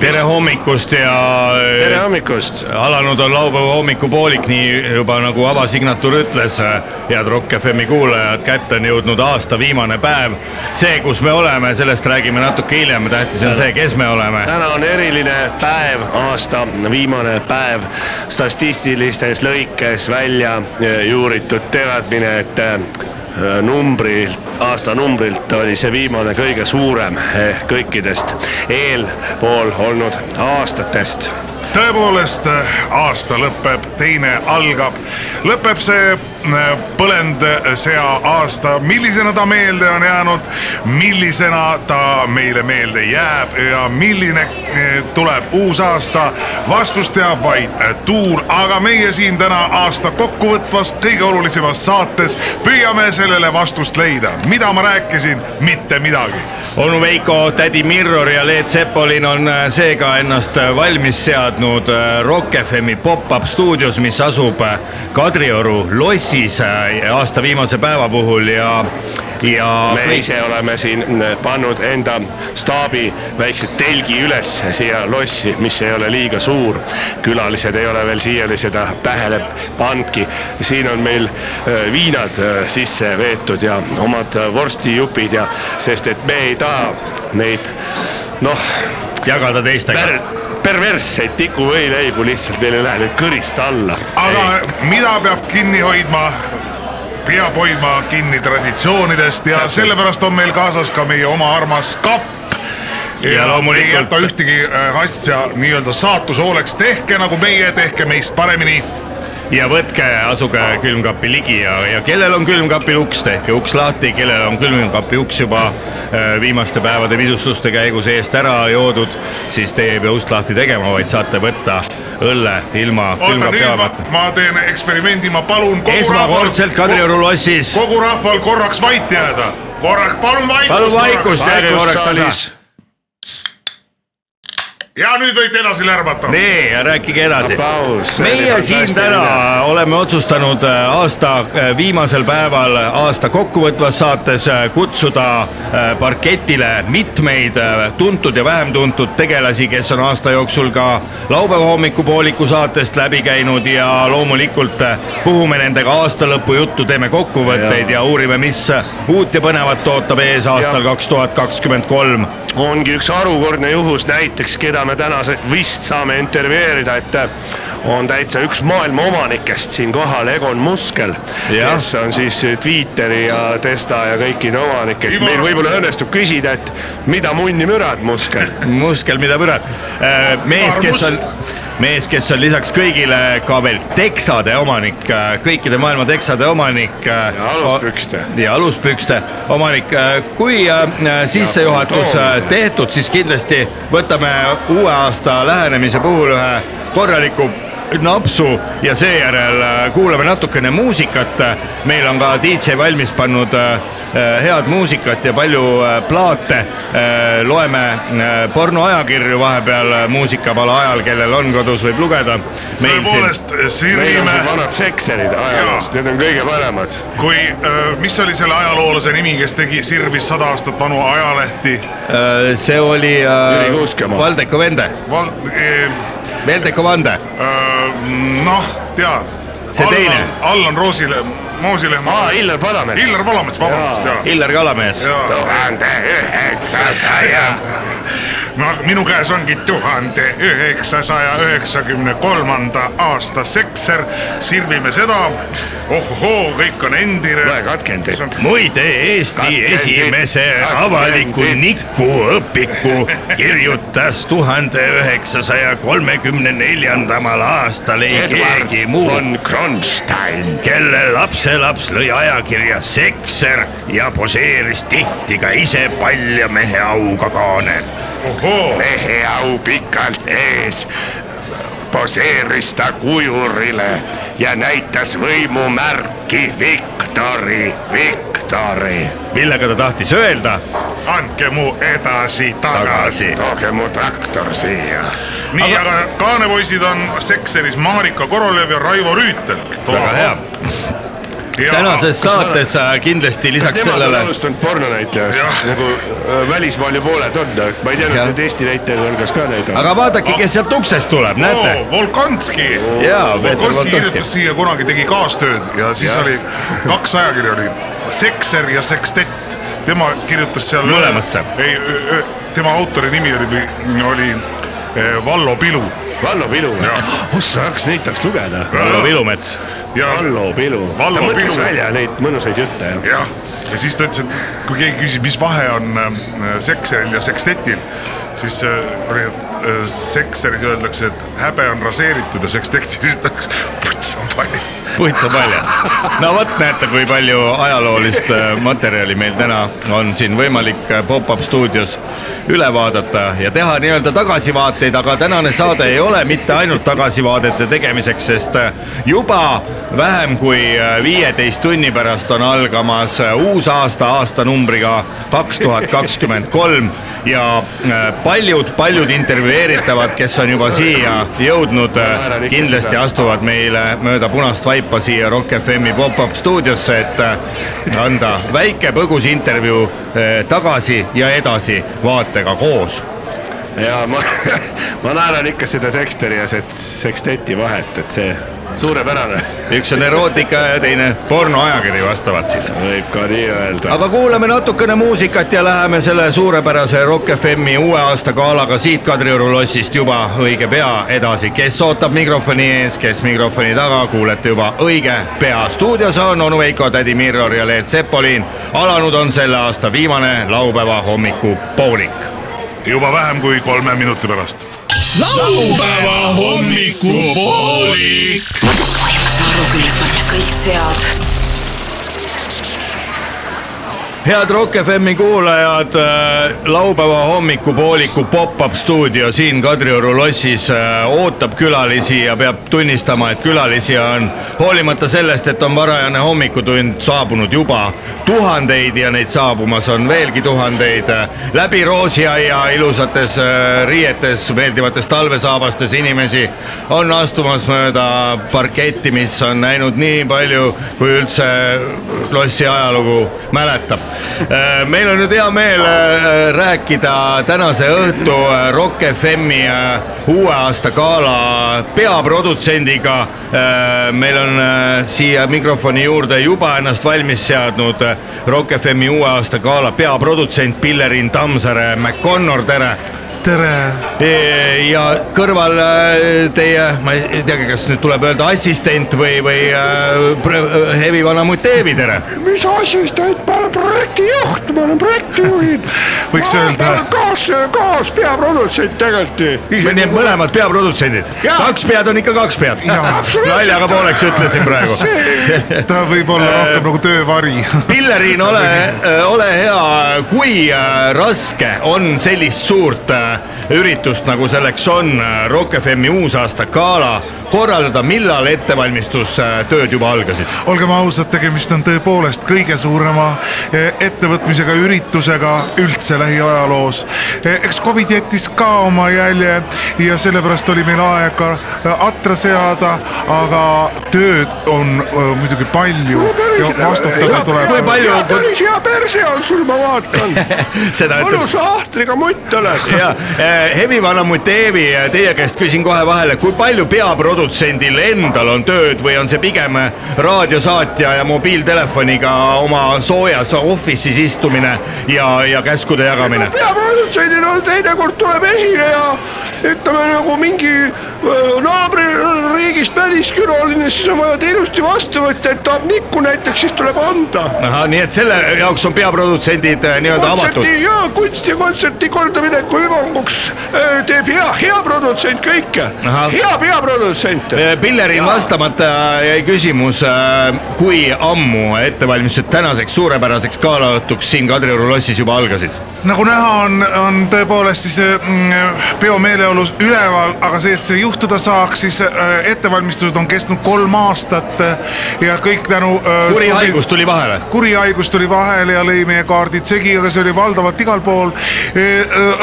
Tere hommikust ja tere hommikust. alanud on laupäeva hommikupoolik, nii juba nagu avasignatuur ütles, head Rock FM-i kuulajad, kätte on jõudnud aasta viimane päev. see, kus me oleme, sellest räägime natuke hiljem, tähtis on see, kes me oleme. täna on eriline päev, aasta viimane päev. statistilistes lõikes välja eh, juuritud teadmine, et eh, numbrilt, aastanumbrilt oli see viimane kõige suurem eh, kõikidest eelpool olnud aastatest. Tõepoolest, aasta lõpeb, teine algab, lõpeb see äh, põlendsea aasta, millisena ta meelde on jäänud, millisena ta meile meelde jääb? Ja milline äh, tuleb uus aasta, vastust teab vaid äh, tuul, aga meie siin täna aasta kokkuvõtvas kõige olulisemas saates püüame sellele vastust leida, mida ma rääkisin, mitte midagi. onu Veiko, tädi Mirror ja Leet Sepolin on äh, seega ennast äh, valmis seadnud äh, Rock FM-i pop-up stuudios, mis asub äh, Kadrioru lossis äh, aasta viimase päeva puhul ja, ja me ise oleme siin eh, pannud enda staabi väikse telgi üles siia lossi, mis ei ole liiga suur. külalised ei ole veel siiani seda tähele pannudki. siin on meil eh, viinad sisse veetud ja omad vorstijupid ja, sest et me ei taha neid noh, jagada teistega. Perversseid tikuvõileibu lihtsalt meil ei lähe nüüd kõrist alla. aga mida peab kinni hoidma? peab hoidma kinni traditsioonidest ja sellepärast on meil kaasas ka meie oma armas kapp. Ja ja loomulikult- ei jäta ühtegi äh, asja nii-öelda saatuse hooleks, tehke nagu meie, tehke meist paremini. Ja võtke, asuge külmkapi ligi ja, ja kellel on külmkapil uks, tehke uks lahti, kellel on külmkapi uks juba äh, viimaste päevade pidustuste käigus eest ära joodud, siis teie ei pea ust lahti tegema, vaid saate võtta õlle ilma oota, nüüd ma, ma teen eksperimendi, ma palun esmakordselt Kadrioru lossis, kogu rahval korraks vait jääda. korraks, palun vaikust. palun vaikust, jääge korraks tasa. Ja nüüd võite edasi lärmata. nii, rääkige edasi. Meie siin täna oleme otsustanud äh, aasta äh, viimasel päeval aasta kokkuvõtvas saates äh, kutsuda äh, parketile mitmeid äh, tuntud ja vähem tuntud tegelasi, kes on aasta jooksul ka laupäeva hommikupooliku saatest läbi käinud ja loomulikult äh, puhume nendega aastalõpu juttu, teeme kokkuvõtteid ja, ja uurime, mis uut ja põnevat ootab ees aastal kaks tuhat kakskümmend kolm. Ongi üks harukordne juhus näiteks, keda me täna se- vist saame intervjueerida, et on täitsa üks maailma omanikest siin kohal, Egon Muskel, kes on siis Twitteri ja Testa ja kõikide omanik, et meil võib-olla õnnestub küsida, et mida munni mürad, Muskel. muskel, mida pürat. mees, kes on, mees, kes on lisaks kõigile ka veel teksade omanik, kõikide maailma teksade omanik. ja aluspükste. ja aluspükste omanik. kui äh, sissejuhatus äh, tehtud, siis kindlasti võtame uue aasta lähenemise puhul ühe korraliku napsu ja seejärel äh, kuulame natukene muusikat. meil on ka DJ valmis pannud äh, äh, head muusikat ja palju plaate. loeme pornoajakirju vahepeal muusikapala ajal, kellel on kodus, võib lugeda. tõepoolest, meil on Sirvimäe siin vanad sekserid ajaloost, need on kõige paremad. kui, mis oli selle ajaloolase nimi, kes tegi, sirvis sada aastat vanu ajalehti see oli Jüri Kuuskemaa. Valdeko Vende, Val-, eh, Veldeko Vande, noh, tead. See teine. Allan Roosile, Moosilehm. aa, Illar Palamets. Illar Palamets, vabandust, jaa. Illar Kalamees. tuhande üheksasaja. no minu käes ongi tuhande üheksasaja üheksakümne kolmanda aasta sekser, sirvime seda. ohohoo, kõik on endine. loe katkendit. muide, Eesti Katkendid. esimese avaliku Katkendid. nikuõpiku kirjutas tuhande üheksasaja kolmekümne neljandamal aastal ei Edward keegi muu, von Kronstein. kelle lapselaps lõi ajakirja Sekser ja poseeris tihti ka ise palja mehe auga kaanel. mehe au pikalt ees. poseeris ta kujurile ja näitas võimumärki Viktori, Viktori. millega ta tahtis öelda andke mu edasi-tagasi. tooge mu traktor siia nii, aga kaanepoisid on Sekseris Marika Korolev ja Raivo Rüütel. väga hea. Tänases saates äh, kindlasti kas lisaks on sellele alustanud pornonäitlejast nagu äh, välismaal ju pooled on, ma ei teadnud, et Eesti näitlejate hulgas ka neid on. aga vaadake, kes sealt uksest tuleb, näete oo, Volkanski. Volkanski Volkonski. kirjutas siia kunagi, tegi kaastööd ja siis Jah. oli kaks ajakirja oli Sekser ja Sekstett. tema kirjutas seal. Mõlemasse. ei, tema autori nimi oli, oli eh, Vallo Pilu Vallo Pilu, Jah. ossa, hakkas neid tahaks lugeda. Vallo Vilumets. ja, Vallo Pilu, Vallo ta mõtles Pilu. välja neid mõnusaid jutte jah. jah, ja siis ta ütles, et kui keegi küsib, mis vahe on äh, Sekseril ja Sekstetil, siis äh, oli, et Sekseris öeldakse, et häbe on raseeritud ja Sekstetis öeldakse, puts on paljas. puitsa paljas. no vot, näete, kui palju ajaloolist äh, materjali meil täna on siin võimalik äh, Pop-Up stuudios üle vaadata ja teha nii-öelda tagasivaateid, aga tänane saade ei ole mitte ainult tagasivaadete tegemiseks, sest äh, juba vähem kui äh, viieteist tunni pärast on algamas äh, uus aasta aastanumbriga kaks tuhat kakskümmend kolm ja paljud-paljud intervjueeritavad, kes on juba siia jõudnud, kindlasti astuvad meile mööda punast vaipa siia Rock FM-i pop-up stuudiosse, et äh, anda väike põgus intervjuu äh, tagasi ja edasi vaatega koos. ja ma, ma naeran ikka seda Seksteri ja Seksteti vahet, et see suurepärane, üks on erootika ja teine pornoajakiri vastavalt siis. võib ka nii öelda. aga kuulame natukene muusikat ja läheme selle suurepärase Rock FM-i uue aasta galaga siit Kadrioru lossist juba õige pea edasi. kes ootab mikrofoni ees, kes mikrofoni taga, kuulete juba õige pea. stuudios on onu Veiko, tädi Mirror ja Leet Sepolin. alanud on selle aasta viimane laupäeva hommikupoolik. juba vähem kui kolme minuti pärast. Laupäeva hommikupoolik. ma ei saa aru küll, et me oleme kõik sead. Head Rock FM-i kuulajad, laupäeva hommikupooliku pop-up stuudio siin Kadrioru lossis äh, ootab külalisi ja peab tunnistama, et külalisi on hoolimata sellest, et on varajane hommikutund saabunud juba tuhandeid ja neid saabumas on veelgi tuhandeid. läbi roosiaia ilusates äh, riietes, meeldivates talvesaabastes inimesi on astumas mööda parketti, mis on näinud nii palju, kui üldse lossi ajalugu mäletab. Meil on nüüd hea meel äh, rääkida tänase õhtu äh, Rock FM-i äh, uue aasta gala peaprodutsendiga. meil on äh, siia mikrofoni juurde juba ennast valmis seadnud äh, Rock FM-i uue aasta gala peaprodutsent Pillerin Tammsaare McConnor, tere tere. ja kõrval äh, teie, ma ei teagi, kas nüüd tuleb öelda assistent või, või äh, pre- Hevi Vanamutt Eevi, tere. mis assistent, ma olen projektijuht, ma olen projektijuhid. Võiks öelda- kaas, kaaspeaprodutsent tegelikult. nii et mõlemad peaprodutsendid, kaks pead on ikka kaks pead. Naljaga pooleks ütlesin praegu. ta võib olla rohkem nagu töövari. Pillerin, ole, ole hea, kui äh, raske on sellist suurt äh, üritust, nagu selleks on äh, Rock FM-i uusaasta gala korraldada, millal ettevalmistustööd juba algasid? olgem ausad, tegemist on tõepoolest kõige suurema eh, ettevõtmisega, üritusega üldse lähiajaloos. eks Covid jättis ka oma jälje ja sellepärast oli meil aega eh, atra seada, aga tööd on eh, muidugi palju ja vastutada kui tuleb. palju, päris hea perse on sul, ma vaatan. seda ütleb mõnusa ahtriga mutt oled. ja Hevi Vanamutt Eevi, teie käest küsin kohe vahele, kui palju peaprodutsendil endal on tööd või on see pigem raadiosaatja ja mobiiltelefoniga oma soojas office'is istumine ja, ja käskude jagamine? peaprodutsendil on teinekord tuleb esineja, ütleme nagu mingi naaberriigist väliskülaline, siis on vaja ta ilusti vastu võtta, et tahab nikku näiteks, siis tuleb anda. ahah, nii et selle jaoks on peaprodutsendid nii-öelda avatud. kontserti ja kunsti ja kontserti kordamineku hüvanguks öö, teeb hea, hea produtsent kõike, hea peaprodutsent. Pillerin vastamata jäi küsimus, kui ammu ettevalmistused tänaseks suurepäraseks galaõhtuks siin Kadrioru lossis juba algasid? Nagu näha on, on tõepoolest siis mm, peomeeleolu üleval, aga see, et see juhtuda saaks, siis äh, ettevalmistused on kestnud kolm aastat äh, ja kõik tänu. kuri haigus tuli vahele. kuri haigus tuli vahele ja lõi meie kaardid segi, aga see oli valdavalt igal pool.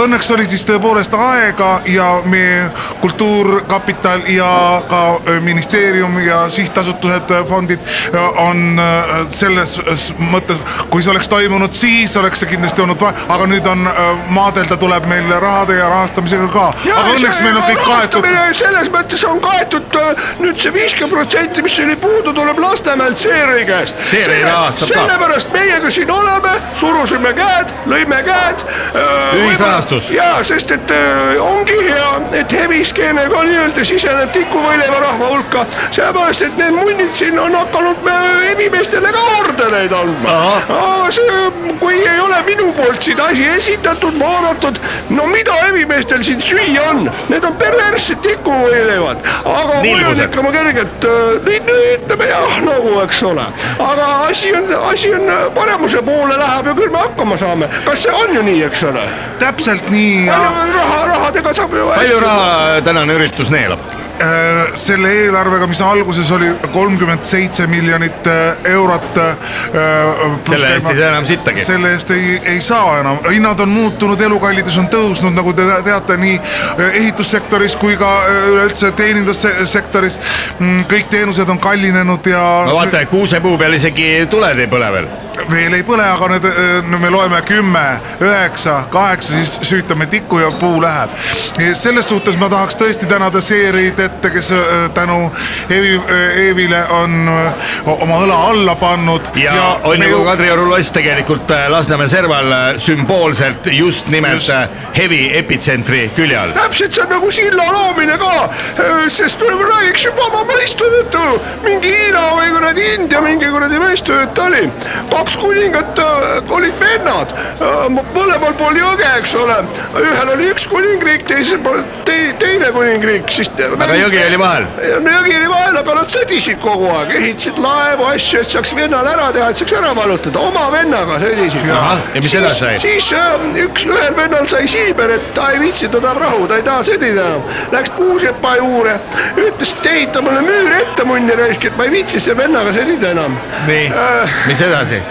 Õnneks oli siis tõepoolest aega ja meie Kultuurkapital ja ka ministeerium ja sihtasutused, fondid on selles mõttes, kui see oleks toimunud siis, oleks see kindlasti olnud, aga nüüd on maadelda tuleb meil rahade ja rahastamisega ka. aga õnneks meil on kõik kaetud. selles mõttes on kaetud nüüd see viiskümmend protsenti, mis oli puudu, tuleb Lasnamäelt Seeri käest. Seeri rahastab ka. sellepärast meiega siin oleme, surusime käed, lõime käed. Ühisrahastus. ja sest, et ongi hea, et heviskeene ka nii-öelda siseneb tikuvõileva rahva hulka, sellepärast et need munnid siin on hakanud hevimeestele ka ordeneid andma. aga see, kui ei ole minu poolt siin asi esitatud, vaadatud, no mida hevimeestel siin süüa on, need on perverssed tikuvõileivad, aga Nilgused. ikka ma kergelt äh, ütleme jah, nagu eks ole, aga asi on, asi on äh, paremuse poole läheb ja küll me hakkama saame, kas see on ju nii, eks ole? täpselt nii ja raha, rahadega saab ju palju raha tänane üritus neelab? Äh, selle eelarvega, mis alguses oli kolmkümmend seitse miljonit äh, eurot. Selle eest ei saa enam sittagi. selle eest ei, ei saa enam, hinnad on muutunud, elukallidus on tõusnud, nagu te teate, nii äh, ehitussektoris kui ka äh, üleüldse teenindussektoris. kõik teenused on kallinenud ja no vaata, kuusepuu peal isegi tuled ei põle veel. Veel ei põle, aga need, me loeme kümme, üheksa, kaheksa, siis süütame tikku ja puu läheb. selles suhtes ma tahaks tõesti tänada Seerit ette, kes äh, tänu Eevi, Eevile on äh, oma õla alla pannud. ja, ja on ju ju- Kadrioru loss tegelikult äh, Lasnamäe serval äh, sümboolselt just nimelt Just. heavy epitsentri külje all. täpselt, see on nagu silla loomine ka, sest me räägiks juba oma mõistusjutu, mingi Hiina või kuradi India mingi kuradi mõistujutt oli. kaks kuningat äh, olid vennad, mõlemal pool jõge, eks ole, ühel oli üks kuningriik, teisel pool te, teine kuningriik, siis. aga jõgi oli vahel. no jõgi oli vahel, aga nad sõdisid kogu aeg, ehitasid laevu, asju, et saaks vennale ära teha, et saaks ära vallutada, oma vennaga sõdisid. Ja mis edasi sai? siis äh, üks, ühel vennal sai siiber, et ta ei viitsi, ta tahab rahu, ta ei taha sõdida enam. Läks puusepa juurde, ütles, et ehita mulle müür ette munni raisk, et ma ei viitsi selle vennaga sõdida enam. nii, mis edasi?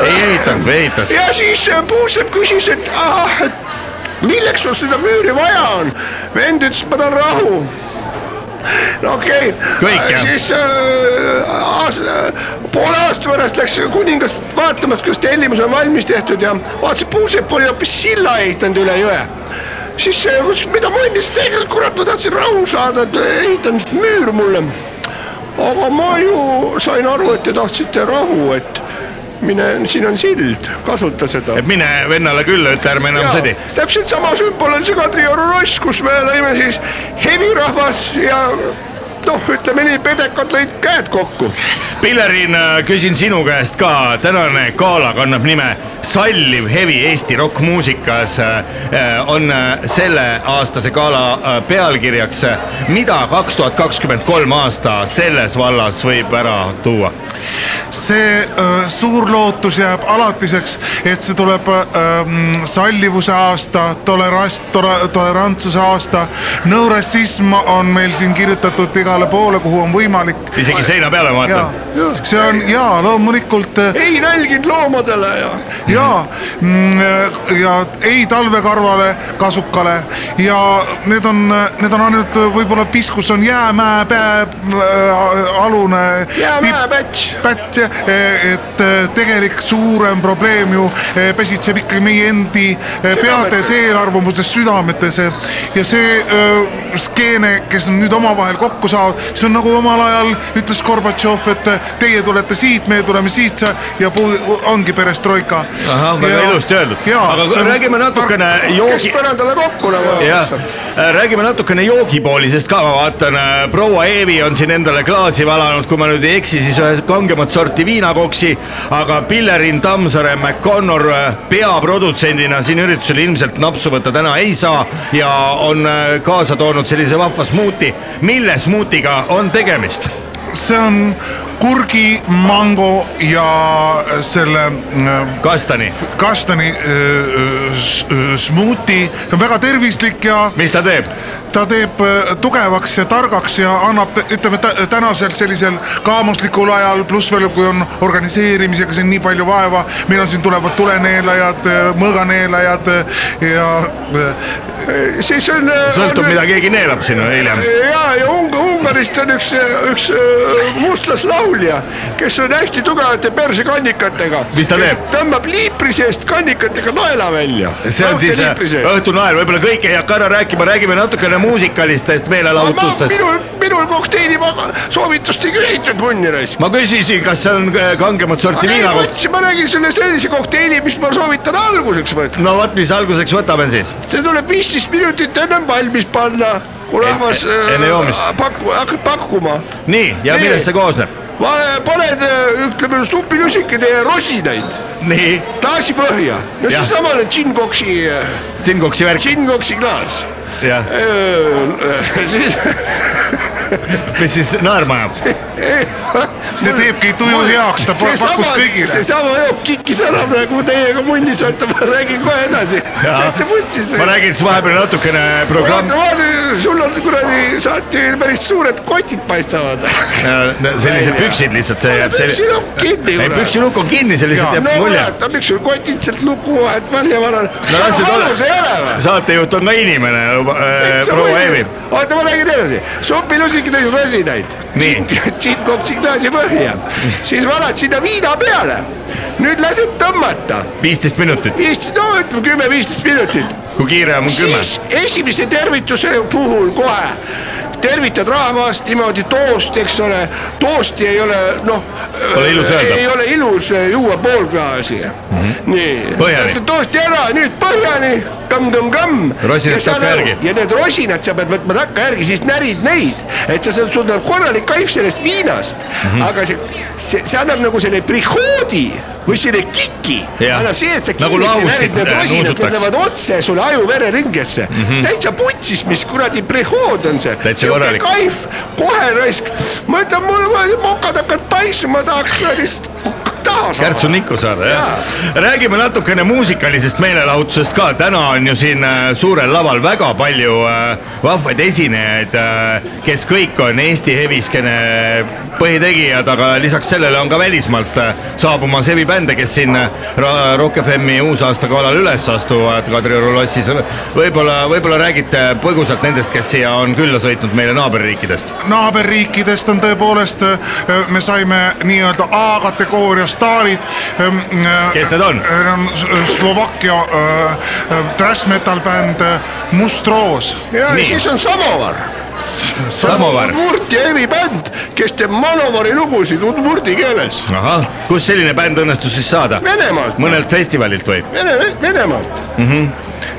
ei ehitanud või ehitas? ja siis äh, puusepp küsis, et ahah, et milleks sul seda müüri vaja on. vend ütles, ma tahan rahu no okei okay. Siis äh, aas, äh, poole aasta pärast läks kuningas vaatamas, kas tellimus on valmis tehtud ja vaatas, et puusepp oli hoopis silla ehitanud üle jõe siis see ütles, mida siis tegin, kurat, ma tahtsin rahu saada, et ehitan müür mulle. aga ma ju sain aru, et te tahtsite rahu, et mine, siin on sild, kasuta seda. et mine vennale külla, ütle ärme enam sõdi. täpselt sama sümbol on see Kadrioru ross, kus me lõime siis hevirahvas ja noh, ütleme nii, pedekad lõid käed kokku. Pillerin, küsin sinu käest ka, tänane gala kannab nime Salliv hevi Eesti rokkmuusikas. on äh, selleaastase gala äh, pealkirjaks, mida kaks tuhat kakskümmend kolm aasta selles vallas võib ära tuua? See äh, suur lootus jääb alatiseks, et see tuleb äh, sallivuse aasta, tolerants, tolerantsuse aasta. no rassism on meil siin kirjutatud igale poole, kuhu on võimalik. isegi seina peale ma vaatan., see on ja loomulikult äh, ei nälginud loomadele ja ja, ja ei talvekarvale, kasukale ja need on, need on ainult võib-olla piskus on jäämäe pää äh, alune. jäämäe päts. pätt, et äh, tegelik suurem probleem ju äh, pesitseb ikkagi meie endi äh, peades, eelarvamustes, südametes ja see äh, skeene, kes nüüd omavahel kokku saavad, see on nagu omal ajal ütles Gorbatšov, et äh, teie tulete siit, meie tuleme siit ja ongi perestroika. ahah, väga ilusti öeldud, aga on- räägime natukene kes joogi, põrandale kokku nagu jah, räägime natukene joogipoolisest ka, ma vaatan, proua Eevi on siin endale klaasi valanud, kui ma nüüd ei eksi, siis ühe kangemat sorti viinakoksi, aga Pillerin Tammsaare McConnor äh, peaprodutsendina siin üritusel ilmselt napsu võtta täna ei saa ja on äh, kaasa toonud sellise vahva smuuti, mille smuutiga on tegemist? see on kurgi, mango ja selle äh, kastani, kastani äh, smuuti, väga tervislik ja mis ta teeb? Ta teeb äh, tugevaks ja targaks ja annab, ütleme tä- tänasel sellisel kaamuslikul ajal, pluss veel, kui on organiseerimisega siin nii palju vaeva, meil on siin tulevad tuleneelajad, mõõganeelajad äh, ja äh, siis on. sõltub, mida keegi neelab sinna hiljem. ja, ja Ung- Ungarist on üks, üks äh, mustlaslaulja, kes on hästi tugevate persekannikatega. Mis ta teeb? tõmbab liipri seest kannikatega naela välja. see on siis äh, õhtunael, võib-olla kõike ei hakka ära rääkima, räägime natukene muusikalistest meelelahutustest. minul, minul kokteili soovitust ei küsitud munni raisk. ma küsisin, kas see on äh, kangemat sorti ma viina. võtsin, ma räägin sulle sellise kokteili, mis ma soovitan alguseks võtta. no vot, mis alguseks võtame siis? see tuleb viisteist minutit ennem valmis panna, kui rahvas E- joomist. paku-, hakkab pakkuma. nii, ja Nii. millest see koosneb? paned, ütleme supilusikene ja rosinaid nii, klaasi põhja, no seesamane džinn-koksi, Singoksi värk, džinn-koksi klaas. jah, siis mis siis naerma ajab? see teebki tuju heaks, ta pa- pakkus kõigile. seesama jook kikkis ära praegu teiega munnis olete, ma räägin kohe edasi. täitsa vutsis. ma räägin siis vahepeal natukene programm vaata, vaata, sul on kuradi saatejuhil päris suured kotid paistavad. sellised püksid lihtsalt, see jääb püksilukk kinni. ei, püksilukk on kinni, see lihtsalt jääb no mulje. vaata, miks sul kotid sealt luku vahelt välja no või? saatejuht on ka inimene, proua Eevi. oota, ma räägin edasi, supilusikatäis rosinaid, Nii. džinn-koksi klaasi põhja, siis valad sinna viina peale. nüüd lased tõmmata, viisteist minutit, viisteist, no ütleme kümme-viisteist minutit. kui kiire on kümme. siis esimese tervituse puhul kohe tervitad rahvast niimoodi toost, eks ole, toosti ei ole noh. Pole ilus öelda. ei ole ilus äh, juua pool klaasi mm. -hmm. nii, toosti ära, nüüd põhjani, kõmm-kõmm-kõmm. Rosinad takka järgi. ja need rosinad sa pead võtma takka järgi, siis närid neid, et sa sul tuleb korralik kaif sellest viinast mm. -hmm. aga see, see, see annab nagu selle prihoodi või selle kiki, annab see, et sa Nagu kiiresti närid need äh, rosinad, need lähevad otse sulle aju-vereringesse mm -hmm.. täitsa putsis, mis kuradi prehood on see. Täitsa korralik. kaif, kohe raisk, ma ütlen, mul mokad hakkavad paisuma, tahaks kuradi saada. kärtsu nikku saada, jah. räägime natukene muusikalisest meelelahutusest ka, täna on ju siin äh, suurel laval väga palju äh, vahvaid esinejaid, kes kõik on Eesti heviskene põhitegijad, aga lisaks sellele on ka välismaalt äh, saabumas hevibände, kes siin äh, Rock FM-i uusaasta galal üles astuvad Kadrioru lossis. võib-olla, võib-olla räägite põgusalt nendest, kes siia on külla sõitnud meile naaberriikidest. naaberriikidest on tõepoolest, me saime nii-öelda A-kategooria staarid. Kes need on? Slovakkia äh, äh, trash metal bänd Must Roos. ja Nii. siis on Samovar. Samovar, Udmurti hevibänd, kes teeb Manovari lugusid udmurdi keeles. ahah, kus selline bänd õnnestus siis saada? Venemaalt, mõnelt festivalilt või? Vene, Venemaalt.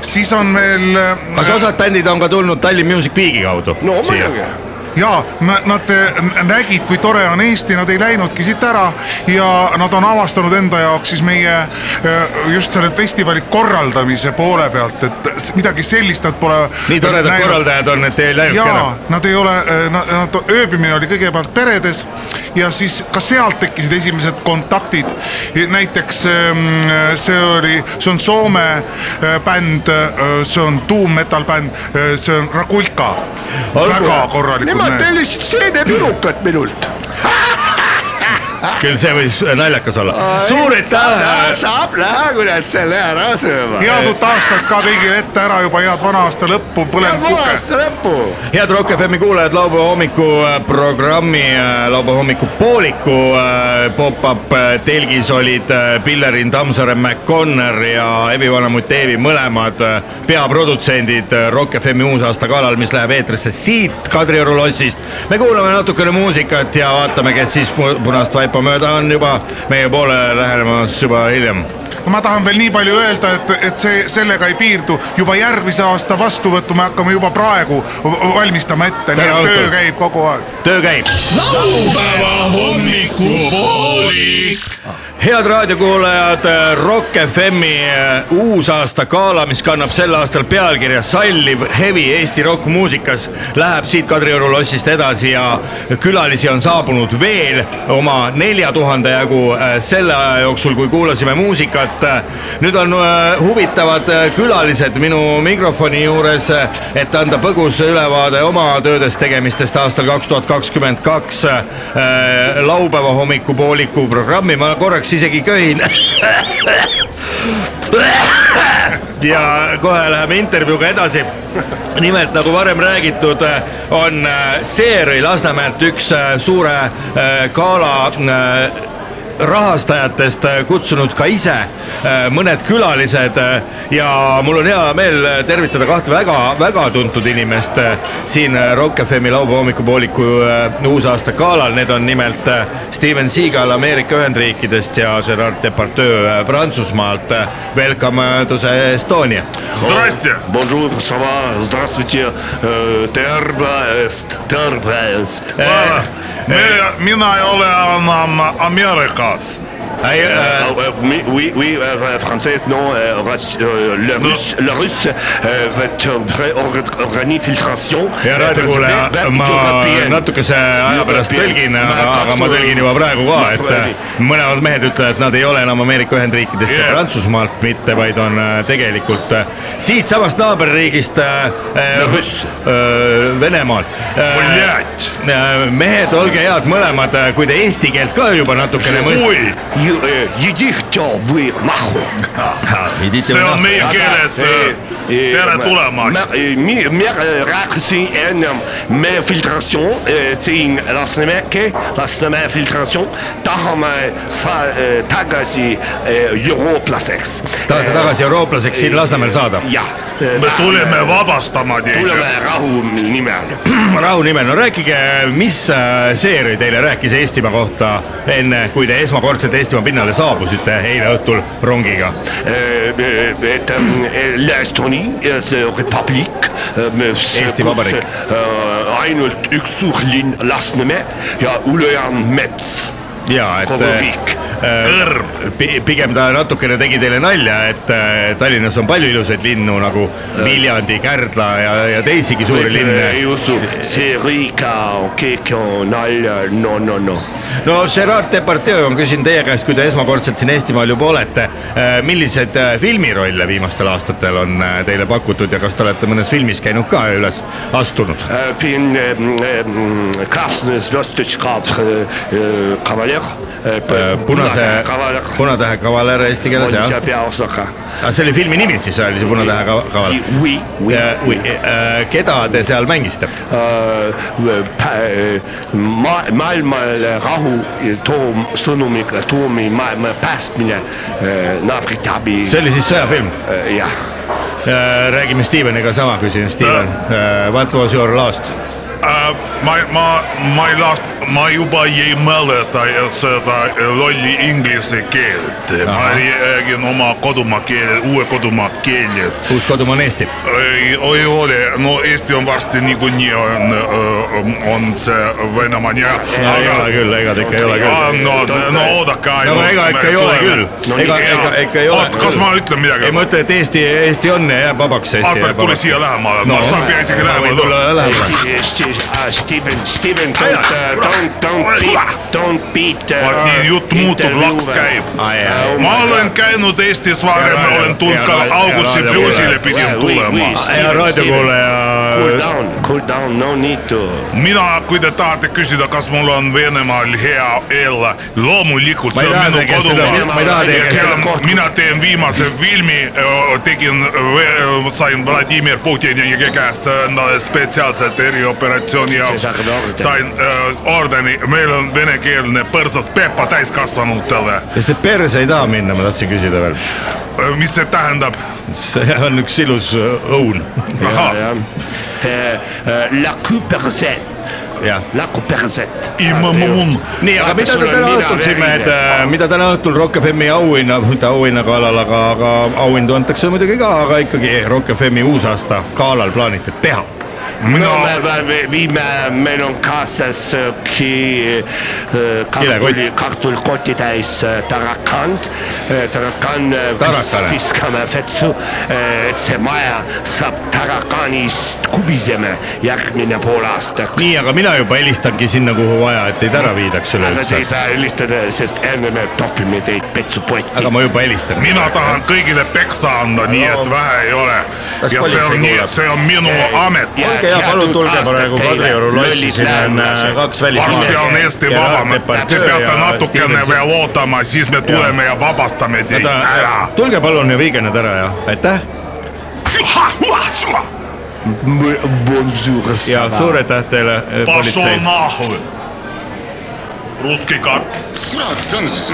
siis on veel kas osad bändid on ka tulnud Tallinn Music Weeki kaudu? no muidugi. Ja nad äh, nägid, kui tore on Eesti, nad ei läinudki siit ära ja nad on avastanud enda jaoks siis meie äh, just selle festivali korraldamise poole pealt, et midagi sellist nad pole. nii toredad korraldajad on, et ei läinudki ära., nad ei ole, nad, nad, ööbimine oli kõigepealt peredes ja siis ka sealt tekkisid esimesed kontaktid. näiteks ähm, see oli, see on Soome äh, bänd, see on doom metal bänd, see on Rakulka. Väga korralikud Nemad mehed. tellisid seenepirukat minult. Küll see võis naljakas olla. suur aitäh, saab näha, kui nad selle ära söövad. head uut aastat ka kõigile ette ära juba head vana aasta lõppu, head põlenud kuke. vanaasta lõppu. head Rock FM-i kuulajad, laupäeva hommiku äh, programmi, laupäeva hommiku pooliku äh, pop-up äh, telgis olid äh, Pillerin Tammsaare McConner ja Evi Vanamutt Eevi mõlemad äh, peaprodutsendid äh, Rock FM-i uusaasta galal, mis läheb eetrisse siit Kadrioru lossist. me kuulame natukene muusikat ja vaatame, kes siis pu- punast vaipa mööda on juba meie poolele lähenemas juba hiljem ma tahan veel nii palju öelda, et, et see sellega ei piirdu, juba järgmise aasta vastuvõttu me hakkame juba praegu valmistama ette, nii et töö käib kogu aeg. töö käib. laupäeva hommikupoolik. Head raadiokuulajad, Rock FM-i äh, uusaasta gala, mis kannab sel aastal pealkirja Salliv hevi Eesti rokkmuusikas, läheb siit Kadrioru lossist edasi ja külalisi on saabunud veel oma nelja tuhande jagu äh, selle aja jooksul, kui kuulasime muusikat. nüüd on äh, huvitavad külalised minu mikrofoni juures, et anda põgus ülevaade oma töödest, tegemistest aastal kaks tuhat kakskümmend kaks laupäeva hommikupooliku programmi, ma korraks isegi köhin. ja kohe läheme intervjuuga edasi. nimelt nagu varem räägitud, on Seeri Lasnamäelt üks suure gala rahastajatest kutsunud ka ise äh, mõned külalised äh, ja mul on hea meel tervitada kahte väga-väga tuntud inimest äh, siin Rock FM-i laupäeva hommikupooliku uusaasta galal. Need on nimelt Steven Seagal Ameerika Ühendriikidest ja Gerard Depardieu Prantsusmaalt. Welcome to the Estonia. Здрасте. Bonjour, ça va, здравствуйте, tervist, tervist. Me, mina ei ole enam Ameerikas. Hey, euh, oui, oui, oui euh, français, non, euh, le non. russe, le russe, organisatsioon. ja räägi mulle, ma natukese aja pärast tõlgin, aga ma tõlgin juba praegu ka, et eh, mõlemad mehed ütlevad, et nad ei ole enam Ameerika Ühendriikidest yes. ja Prantsusmaalt mitte, vaid on eh, tegelikult eh, siitsamast naaberriigist äh,. Venemaalt äh,. Äh, mehed, olge head mõlemad, äh, kui te eesti keelt ka juba natukene mõistate. Äh, ah, see on meie keeled, eh, eh, tere tulemast. mina rääkisin ennem meie filtratsioon siin Lasnamäe, Lasnamäe filtratsioon, tahame tagasi eurooplaseks. tahate eh, tagasi eurooplaseks siin Lasnamäel saada? jah. me tulime vabastama teid. tuleme rahu nimel. rahu nimel, no rääkige mis äh, Seeri teile rääkis Eestimaa kohta enne, kui te esmakordselt Eestimaa pinnale saabusite eile õhtul rongiga? et äh, l'Estonie, see republik. Eesti Vabariik. ainult üks suur linn Lasnamäe ja ülejäänud mets, ja et kogu äh, riik. kõrb, pi- pigem ta natukene tegi teile nalja, et äh, Tallinnas on palju ilusaid linnu nagu Viljandi, Kärdla ja, ja teisigi suuri linne. ei usu, see riik on, keegi on nalja, no, no, no. No Gerard Depardieu, ma küsin teie käest, kui te esmakordselt siin Eestimaal juba olete, milliseid äh, filmirolle viimastel aastatel on äh, teile pakutud ja kas te olete mõnes filmis käinud ka üles astunud? film Krasnõi Zvjostõtška kavaler. punase. Punatähe kavaler eesti keeles jah? aga see oli filmi nimi siis oli see Punatähe ka- kavaler? Keda te seal mängisite? ma-, maailmale rahu toom-, sõnumiga toomi maailma päästmine naabrite abi. see oli siis sõjafilm? jah, räägime Steveniga sama, küsin Steven, what was your last? ma, ma, ma ei las-, ma juba ei mäleta seda lolli inglise keelt. ma räägin oma kodumaa keele, uue kodumaa keeles. uus kodumaa on Eesti. ei, ei ole, no Eesti on varsti niikuinii on, on see Venemaa nii. ei ole küll, ega ta ikka ei ole küll. no, no oodake no ainult. ega ikka ei ole küll, ega, ega ikka ei ole. kas ma ütlen midagi ei, ma? ütlen, et Eesti, Eesti on ja jääb vabaks. Artur, tule siia lähemale, ma saan isegi lähemale tulla tulla. lähemale. Steven, Steven, don't, don't, don't beat, don't beat. vot nii jutt muutub, laks käib. Ma olen käinud Eestis varem, olen tulnud ka Augusti Plusile pidin tulema. ja raadiokuulaja. Cool down, cool down, no need to. mina, kui te tahate küsida, kas mul on Venemaal hea eel, loomulikult see on minu kodumaa. mina teen viimase filmi, tegin, sain Vladimir Putini käest endale spetsiaalselt erioperatsiooni jaoks. sain ordeni, meil on venekeelne põrsas Peppa täiskasvanutele. kas te perse ei taha minna, ma tahtsin küsida veel. mis see tähendab? see on üks ilus äh, õun. ahah, La Cuperzet, jah La Cuperzet. immun. nii, aga mida te täna õhtul siin mehed, mida täna õhtul Rock FM-i auhinna, mitte auhinna galal, aga, aga auhindu antakse muidugi ka, aga ikkagi Rock FM-i uusaasta galal plaanite teha? Me, me viime, meil on kaasas äh, ki- äh, kartuli Kilekott., kartulikotitäis äh, tarakand. tarakan äh, Tarakane. vis- viskame vetsu, et see maja saab tarakanist kubiseme järgmine pool aastaks. nii, aga mina juba helistangi sinna, kuhu vaja, et teid ära viidaks aga te ei üleüldse. saa helistada, sest enne me topime teid petsupotti aga. ma juba helistan. mina tahan kõigile peksa anda, nii et vähe ei ole. Ja see politsei on nii see on minu amet. olge hea, palun tulge praegu Kadrioru lossi, siin on äh, kaks varsti on. Eesti vaba, te peate natukene veel ootama, siis me tuleme ja vabastame teid ära. tulge palun ja viige need ära ja aitäh ja suur aitäh teile, politsei. nahhu. Russki kart. kurat, see on siis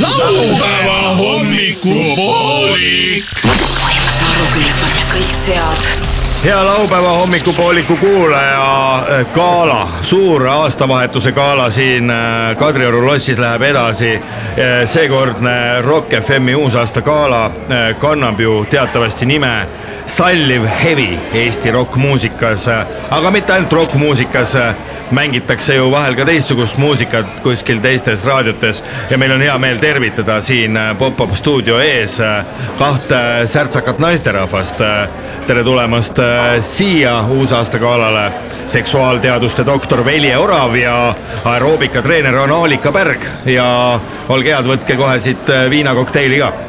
laupäeva hommikupoolik. Kõik sead hea laupäeva hommikupooliku kuulaja, gala, suur aastavahetuse gala siin äh, Kadrioru lossis läheb edasi. seekordne Rock FM-i uusaasta gala kannab ju teatavasti nime salliv hevi Eesti rokkmuusikas, aga mitte ainult rokkmuusikas, mängitakse ju vahel ka teistsugust muusikat kuskil teistes raadiotes ja meil on hea meel tervitada siin äh, Pop-Up stuudio ees äh, kahte särtsakat naisterahvast. tere tulemast äh, siia uusaastagaalale, seksuaalteaduste doktor Velje Orav ja aeroobikatreener on Aalika Pärg ja olge head, võtke kohe siit äh, viinakokteili ka.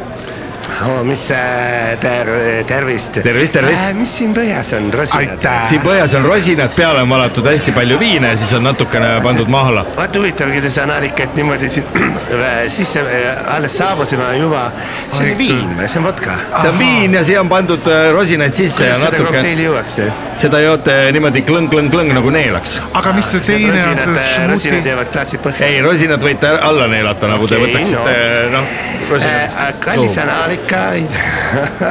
oh,. mis äh, ter-, tervist. Tervist, tervist. mis siin põhjas on, rosinad? Siin põhjas on rosinad, peale on valatud hästi palju viine, siis on natukene pandud mahla. vaat huvitav, kuidas Analikat niimoodi siin sisse äh, alles saabusime juba. see on viin või, see on vodka? see on viin ja siia on pandud äh, rosinaid sisse ja kuidas seda natuke, kokteili juuakse? seda joote niimoodi klõng-klõng-klõng nagu neelaks. aga mis see teine on, see rosinad, rosinad jäävad klaasi põhja. ei, rosinad võite alla neelata, nagu te Okei, võtaksite noh, rosinad Äh, kallis Analika,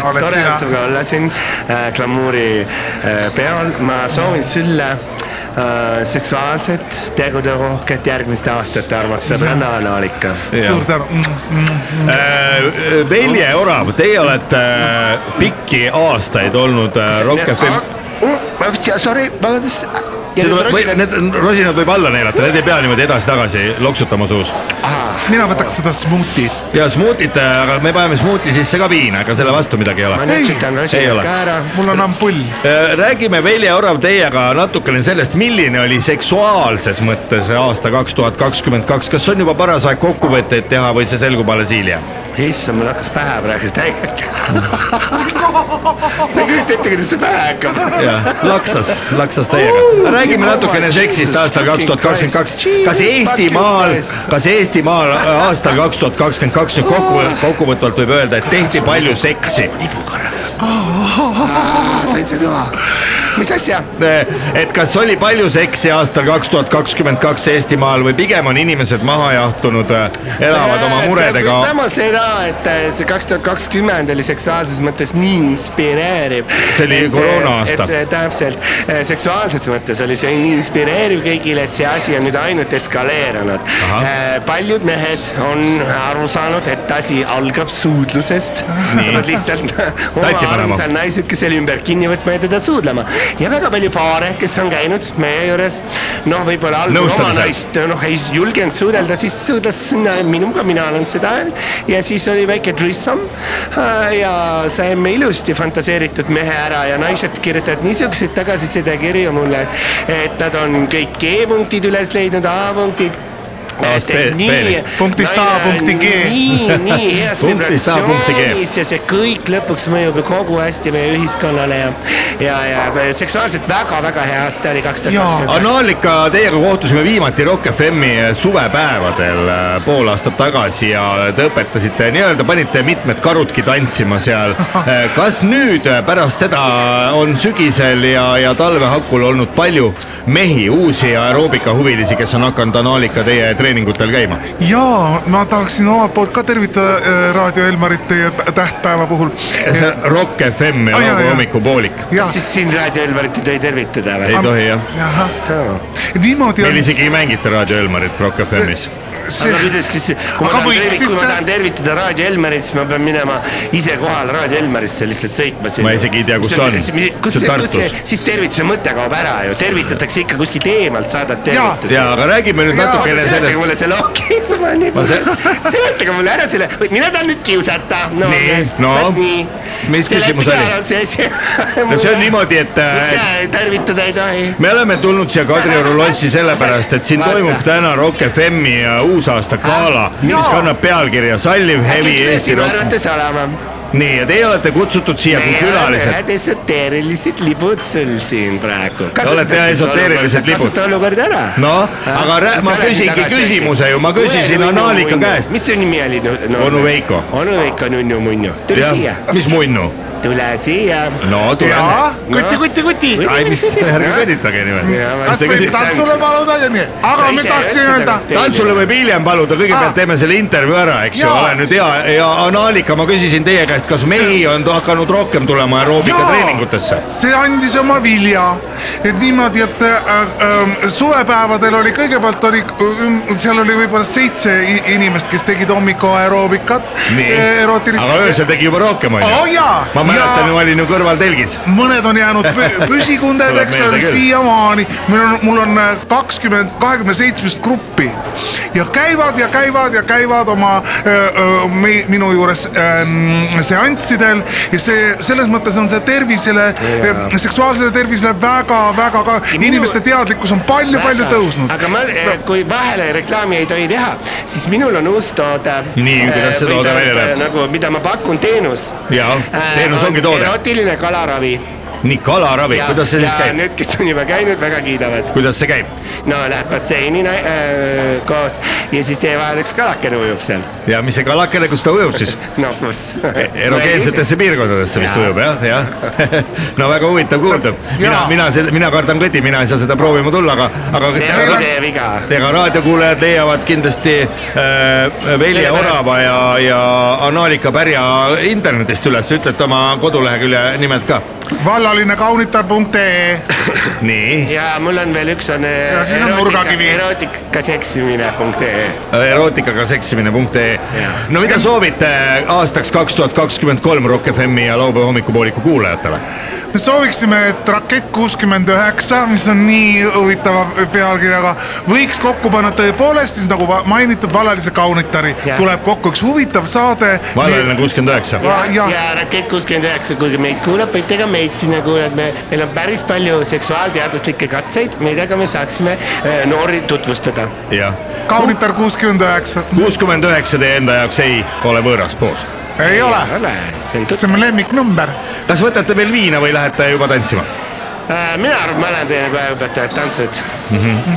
Oled tore sinuga olla siin äh, glamuuri äh, peol, ma soovin sulle äh, seksuaalset teguderohket järgmist aastat, armas sõbranna Analika. suur tänu. Mm, Äh, Velje Orav, teie olete pikki aastaid olnud äh, Rock FM. Sorry, vabandust. Need rosinad võib alla neelata, need ei pea niimoodi edasi-tagasi loksutama suus. mina võtaks seda smuutit. ja smuutit, aga me paneme smuuti sisse ka viina, ega selle vastu midagi ei ma ole. nutsutan ei rosinad ole. ka ära. mul on ampull. Äh, räägime Velje Orav teiega natukene sellest, milline oli seksuaalses mõttes aasta kaks tuhat kakskümmend kaks, kas on juba paras aeg kokkuvõtteid teha või see selgub alles hiljem? issand, mul hakkas pähe praegu täiega. sa ei kujuta ette, kuidas see pähe hakkab. jah, laksas, laksas täiega. Räägime natukene seksist aastal kaks tuhat kakskümmend kaks. kas Eestimaal, kas Eestimaal aastal kaks tuhat kakskümmend kaks nüüd kokku, kokkuvõtvalt võib öelda, et tehti palju seksi? täitsa kõva. mis asja? et kas oli palju seksi aastal kaks tuhat kakskümmend kaks Eestimaal või pigem on inimesed maha jahtunud, elavad oma muredega? ütleme seda, et äh, see kaks tuhat kakskümmend oli seksuaalses mõttes nii inspireeriv. See oli koroona-aasta. täpselt, seksuaalses mõttes oli see nii inspireeriv kõigile, et see asi on nüüd ainult eskaleerunud Ahah.. paljud mehed on aru saanud, et asi algab suudlusest. sa pead lihtsalt oma armsal naisekesel ümber kinni võtma ja teda suudlema. ja väga palju paare, kes on käinud meie juures, noh, võib-olla algul oma naist noh, ei julgenud suudelda, siis suudles minuga, mina olen seda ja siis oli väike trissam ja saime ilusti fantaseeritud mehe ära ja naised kirjutavad niisuguseid tagasisidekirju mulle, et, et nad on kõik G-punktid üles leidnud, A-punktid. B-ni. Punktist A punkti G. nii, nii heas vibratsioonis ja see kõik lõpuks mõjub ju kogu hästi meie ühiskonnale ja, ja, ja seksuaalselt väga-väga hea aasta oli kaks tuhat kakskümmend kaks. Anaalika, teiega kohtusime viimati Rock FM-i suvepäevadel äh, pool aastat tagasi ja te õpetasite nii-öelda, panite mitmed karudki tantsima seal. kas nüüd äh, pärast seda on sügisel ja, ja talve hakul olnud palju mehi, uusi aeroobikahuvilisi, kes on hakanud Anaalika teie treeningutel käima? ja ma tahaksin omalt poolt ka tervitada äh, Raadio Elmarit teie tähtpäeva puhul. see on Rock FM ja laupäeva hommikupoolik. kas, siis siin Raadio Elmarit ei tohi tervitada või ei? tohi jah. niimoodi meil on. isegi ei mängita Raadio Elmarit Rock FM-is. see aga kuidas, kas, kui ma Aga tahan tervitada, kui ma võiksite- tahan tervitada Raadio Elmarit, siis ma pean minema ise kohale Raadio Elmarisse lihtsalt sõitma sinna. Ma isegi ei tea, kus see on. kus See see, kus see, siis tervituse mõte kaob ära ju, tervitatakse ikka kuskilt eemalt, saadad tervituse. ja aga räägime nüüd natukene seletage sellest, mulle selle, okei, see on nii Ma se- seletage mulle ära selle, mina tahan nüüd kiusata. no no, mis küsimus Seletage oli? see no see on niimoodi, et miks äh, sa tervitada ei tohi? me oleme tulnud siia Kadrioru lossi sellepärast, et siin Vaata. toimub täna Rock FM-i äh, uusaasta gala, mis Jaa. kannab pealkirja Salliv hevi Eesti olema? nii, ja teie olete kutsutud siia kui külalised. ühed esoteerilised libud sul siin praegu. olete jah esoteerilised libud. kasuta olukorda ära. noh, aga rää- ma küsingi küsimuse ju, ma küsisin Anaalika käest. mis su nimi oli no, no,? Onu Veiko. onu Veiko Nunnu Munnu, tule siia, mis munnu? Tule siia. no tule. kuti, kuti, kuti. ai, mis, ärge kõditage niimoodi. kas võib tantsule paluda ja nii, aga tahtsin ütlesid, öelda tantsule võib hiljem paluda, kõigepealt teeme selle intervjuu ära, eks ju, ole nüüd hea ja Anaalika, ma küsisin teie käest, kas mehi on hakanud rohkem tulema aeroobikatreeningutesse? see andis oma vilja, et niimoodi, et äh, äh, suvepäevadel oli kõigepealt oli, seal oli võib-olla seitse inimest, kes tegid hommikul aeroobikat. nii, aga öösel tegi juba rohkem, onju jaa. ma mäletan, ma olin ju kõrval telgis. mõned on jäänud pü- Tuleb püsikundedeks meelde küll. siiamaani. mul on, mul on äh, kakskümmend, kahekümne seitsmest gruppi ja käivad ja käivad ja käivad oma öö, minu juures öö, seanssidel ja see selles mõttes on see tervisele, seksuaalsele tervisele väga-väga ka, inimeste teadlikkus on palju-palju tõusnud. aga ma, kui vahele reklaami ei tohi teha, siis minul on uus toode. Nii, kuidas see toode välja näeb? nagu, mida ma pakun, teenus. Jaa, teenus ongi toode. erootiline kalaravi. nii, kalaravi, kuidas see siis ja käib? need, kes on juba käinud, väga kiidavad. kuidas see käib? no läheb basseini äh, koos ja siis teie vahel üks kalakene ujub seal. ja mis see kalakene, kus ta ujub siis? no kus? erogeensetesse piirkondadesse vist ujub jah, jah. no väga huvitav kuulda. mina mina, mina kardan kõti, mina ei saa seda proovima tulla, aga, aga. see ongi teie viga. ega raadiokuulajad leiavad kindlasti äh, Velje Orava ja, ja Anaalika Pärja internetist üles, ütlete oma kodulehekülje nimed ka. vallaline kaunitar.ee nii, ja mul on veel üks on äh, Ja siis on nurgakivi. erootikaseksimine.ee erootikaga seksimine.ee Jaa. no mida soovite aastaks kaks tuhat kakskümmend kolm Rock FM-i ja laupäeva hommikupooliku kuulajatele? Me sooviksime, et Rakett kuuskümmend üheksa, mis on nii huvitava pealkirjaga, võiks kokku panna tõepoolest siis nagu mainitud vallalise kaunitari, tuleb kokku üks huvitav saade. vallaline kuuskümmend üheksa. Ja- ja, ja- ja Rakett kuuskümmend üheksa, kuigi meid kuulab, võite ka meid sinna kuulata, me, meil on päris palju seksuaalteaduslikke katseid, millega me saaksime äh, noori tutvustada. jah, kaunitar kuuskümmend üheksa, kuuskümmend üheksa teie enda jaoks ei ole võõras poos. Ei ole, ole, see on mu lemmiknumber. kas võtate veel viina või lähete juba tantsima? äh,. mina arvan, ma lähen teile kohe õpetajad tantsud.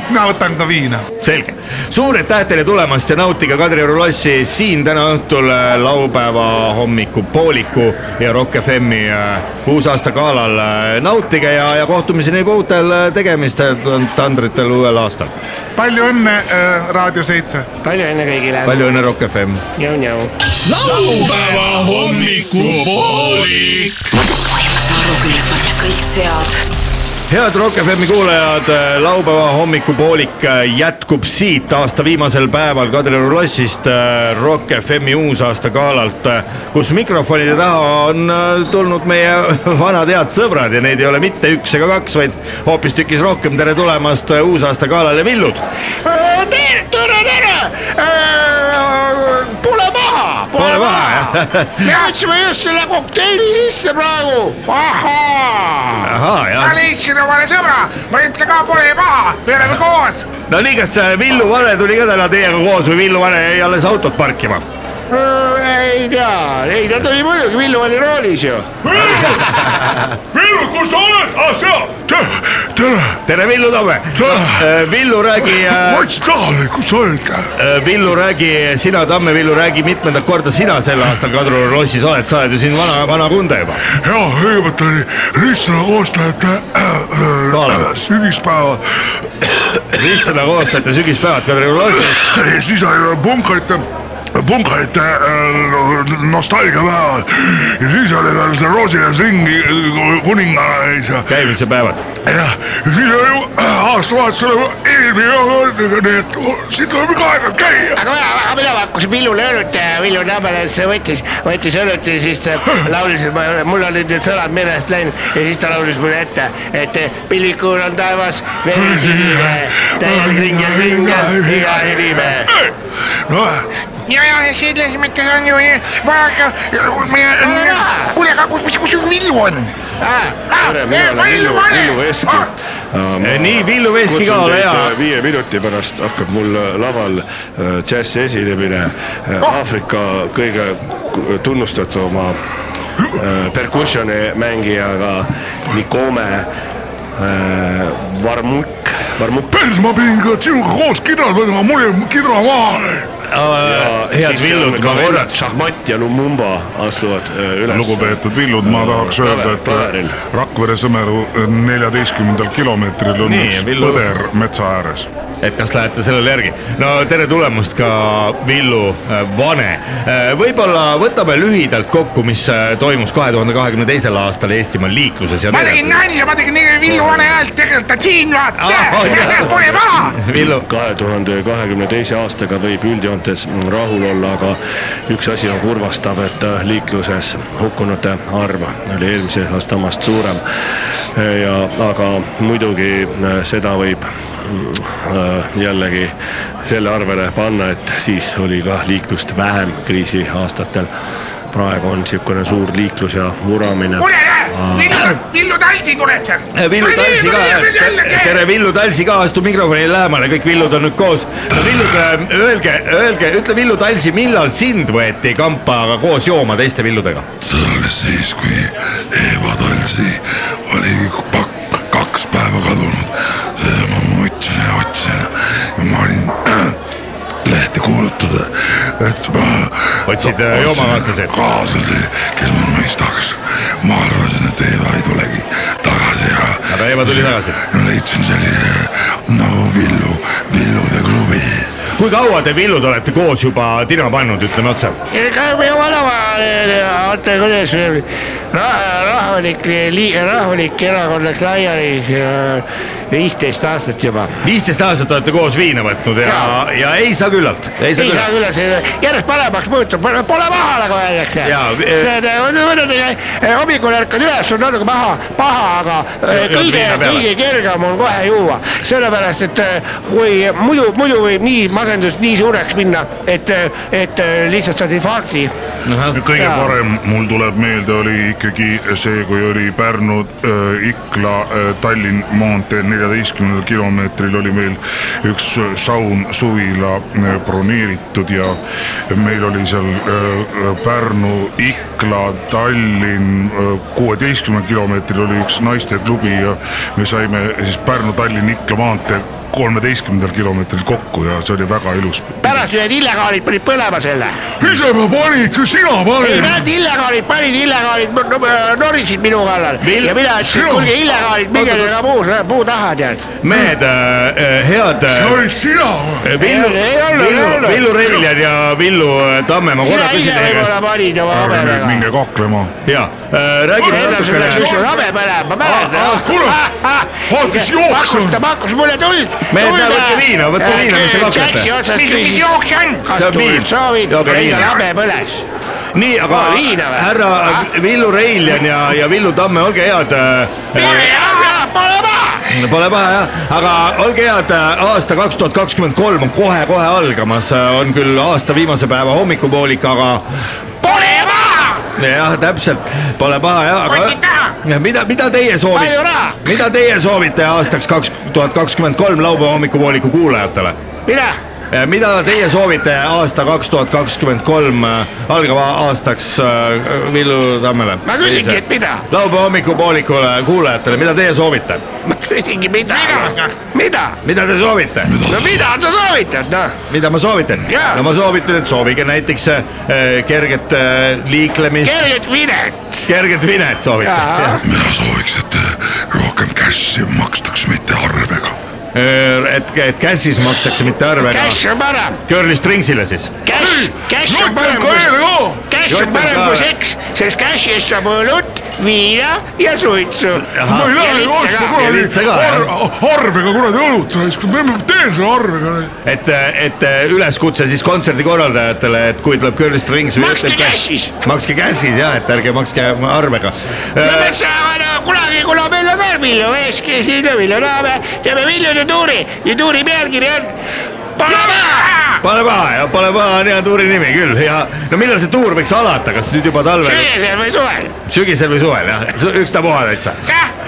mina võtan ka viina. selge, suur aitäh teile tulemast ja nautige Kadrioru lossi siin täna õhtul äh, laupäeva hommikupooliku ja Rock FM-i äh, uusaasta galal. nautige ja, ja kohtumiseni juba uutel tegemistel, tandritel uuel aastal. palju õnne äh,, Raadio seitse. palju õnne kõigile. palju õnne, Rock FM. Njau-njau. laupäeva hommikupoolik. aru küll, et ma kõik sead head Rock FM-i kuulajad, laupäeva hommikupoolik äh, jätkub siit aasta viimasel päeval Kadrioru lossist äh, Rock FM-i uusaasta galalt, kus mikrofonide taha on äh, tulnud meie vanad head sõbrad ja neid ei ole mitte üks ega kaks, vaid hoopistükkis rohkem. tere tulemast äh, uusaasta galale, Villud. tere, tere, tere. Pole maha, jah. me otsime just selle kokteili sisse praegu. jah. leidsin omale sõbra, ma ei ütle ka, pole paha, me oleme koos. no nii, kas äh, Villu Vane tuli ka täna teiega koos või Villu Vane jäi alles autot parkima? Ei tea, ei ta tuli muidugi, Villu oli roolis ju. Villu, kus sa oled? ah, seal. tere, tere, Villu Tamme. Villu, räägi äh, ma ütlesin tahale, kus te olete. Äh, Villu, räägi, sina, Tamme Villu, räägi, mitmendat korda sina sel aastal Kadrioru lossis oled, sa oled ju siin vana, vana kunde juba. ja kõigepealt oli ristsõna koostajate Kaalep. sügispäeval ristsõna koostajate sügispäevad Kadrioru lossis. ja siis oli punkarite punkarite äh, nostalgia päeval ja siis oli veel see Roosias ringi äh, kuningana käis ja käimise päevad. jah, ja siis oli ju aastavahetusele eelmine aeg, nii et siin tuleb ikka aeg-ajalt käia. aga mina, aga mina pakkusin Villule õlut ja Villu Tabeles võttis, võttis õlut ja siis ta laulis, et mul olid need sõnad meelest läinud ja siis ta laulis mulle ette, et pilvikul on taevas veri sinine, täiel kringel kringel iga inimene. noh, ja, ja selles mõttes on ju kuule, aga kus, kus su Villu on? tere, mina olen Villu, Villu Veski. nii, Villu Veski ka, ole hea. viie minuti pärast hakkab mul laval äh, džässi esinemine äh, Aafrika kõige tunnustatuma äh, percussioni mängijaga Nikome äh, Varmuk, Varmuk. päris ma pidin ka sinuga koos kidral võtma, mul jäi kidra maha. Head Villud, ma korraks. Šahmat ja Lumumba astuvad äh, üles. lugupeetud Villud, ma tahaks öelda, et Rakvere Sõmeru neljateistkümnendal kilomeetril on Nii, üks Villu. põder metsa ääres. et kas lähete sellele järgi. no tere tulemast ka Villu äh, Vane. võib-olla võtame lühidalt kokku, mis toimus kahe tuhande kahekümne teisel aastal Eestimaal liikluses ja ma tegin nalja, ma tegin Villu Vane häält tegelikult, ta siin vaata, pole maha. Villu, kahe tuhande kahekümne teise aastaga võib üldjoontes rahul olla, aga üks asi on kurvastav, et liikluses hukkunute arv oli eelmise aasta omast suurem. ja, aga muidugi äh, seda võib äh, jällegi selle arvele panna, et siis oli ka liiklust vähem kriisiaastatel. praegu on niisugune suur liiklus ja vuramine. kuule, Villu, Villu Talsi tuleb sealt. Äh, Villu Talsi ka, tere Villu Talsi ka, astu mikrofonile lähemale, kõik Villud on nüüd koos. no Villud, öelge, öelge, ütle Villu Talsi, millal sind võeti kampa koos jooma teiste Villudega? see oli siis, kui Eva Talsi oli pak-, kaks päeva kadunud. see ma otsisin ja otsisin ja ma olin lehte kuulutada, et ma. Otsid, äh, joomakaaslasi? kaaslasi, kes mind mõistaks. ma arvasin, et Eva ei tulegi tagasi ja. Aga Eva tuli tagasi.. leidsin sellise nagu Villu, Villude klubi kui kaua te Villud olete koos juba tina pannud, ütleme otse? me vanema, oota kuidas rah- rahvalik, rahvalik erakond läks laiali viisteist aastat juba. viisteist aastat olete koos viina võtnud ja, Jaa. ja ei saa küllalt, ei saa küllalt. küll, see järjest paremaks muutub, pole maha nagu öeldakse. Jaa, eh- see võtad hommikul ärkad üles, on natuke paha, paha, aga eh, Ja- ja kõige kõige kergem on kohe juua. sellepärast, et eh, kui muidu, muidu võib nii masendus nii suureks minna, et, et lihtsalt saad infarkti. kõige Jaa. parem mul tuleb meelde, oli ikkagi see, kui oli Pärnu äh, Ikla äh, Tallinn maanteel neljateistkümnendal kilomeetril oli meil üks äh, saun suvila äh, broneeritud ja meil oli seal äh, Pärnu Ikla Tallinn kuueteistkümnendal kilomeetril oli üks naisteklubi ja me saime siis Pärnu-Tallinn Ikla maanteel kolmeteistkümnendal kilomeetril kokku ja see oli väga ilus. pärast ühed illegaalid panid põlema selle. ise ma panid, sina ei, panid. näed, illegaalid panid, illegaalid no- no- norisid minu kallal Vill- ja mina ütlesin, Sina- kuulge, illegaalid, minge ka puu, puu taha, tead. mehed, head see äh, olid sina. Villu, Ei olnud, ei Villu, olnud. Villu Reiljan ja Villu äh, Tamme, ma sina korra küsin ise teie võib-olla käest. panid oma ärge nüüd habemega. minge kaklema. ja räägime sul läks natukene üks habe põlema, ma mäletan. kuule, hakkas jooksma. pakkus, ta pakkus mulle tuld. Mehed, näe, võtke viina, võtke viina, mis te kaklete. Jaksi otsast mis küsis, jooks on? kas tuld soovid, endal habe põles. nii, aga härra? Villu Reiljan ja, ja Villu Tamme, olge head. pole paha, pole paha. Pole paha jah, aga olge head, aasta kaks tuhat kakskümmend kolm on kohe-kohe algamas, on küll aasta viimase päeva hommikupoolik, aga Pole paha. jah, täpselt, pole paha jah, aga mida, mida teie soovite mida teie soovite aastaks kaks tuhat kakskümmend kolm laupäeva hommikupooliku kuulajatele? mida? Mida teie soovite aasta kaks tuhat kakskümmend kolm algava aastaks äh, Villu Tammele? ma küsingi, et mida? laupäeva hommikupoolikule kuulajatele, mida teie soovite? ma küsingi, mida Mida?? mida? mida te soovite? no mida sa soovitad, noh? mida ma soovitan no ma soovitan, et soovige näiteks äh, kerget äh, liiklemist, kerget vinet. kerget vinet soovitan. Jaa. mina sooviks, et rohkem cash'i makstaks, mitte arvega. et, et Cassis makstakse mitte arvega. Cash on parem, Curly Stringsile siis. cash, cash on parem kui, cash on parem kui seks, sest cash'ist saab õlut, viina ja suitsu. ma ei lähe ju ostma kuradi arvega kuradi õlut ma teen selle arvega. et, et üleskutse siis kontserdi korraldajatele, et kui tuleb Curly Strings. Makske Cashis. makske Cassis jah, et ärge makske arvega. me saame kunagi, kuna meil on veel miljon eeski siin ja miljon näeme, teeme miljoni tuuri ja tuuri pealkiri on Panama. pane paha ja pane paha on hea tuuri nimi küll ja no millal see tuur võiks alata, kas nüüd juba talvel, sügisel või suvel. Sügisel või suvel jah, ükstapuha täitsa.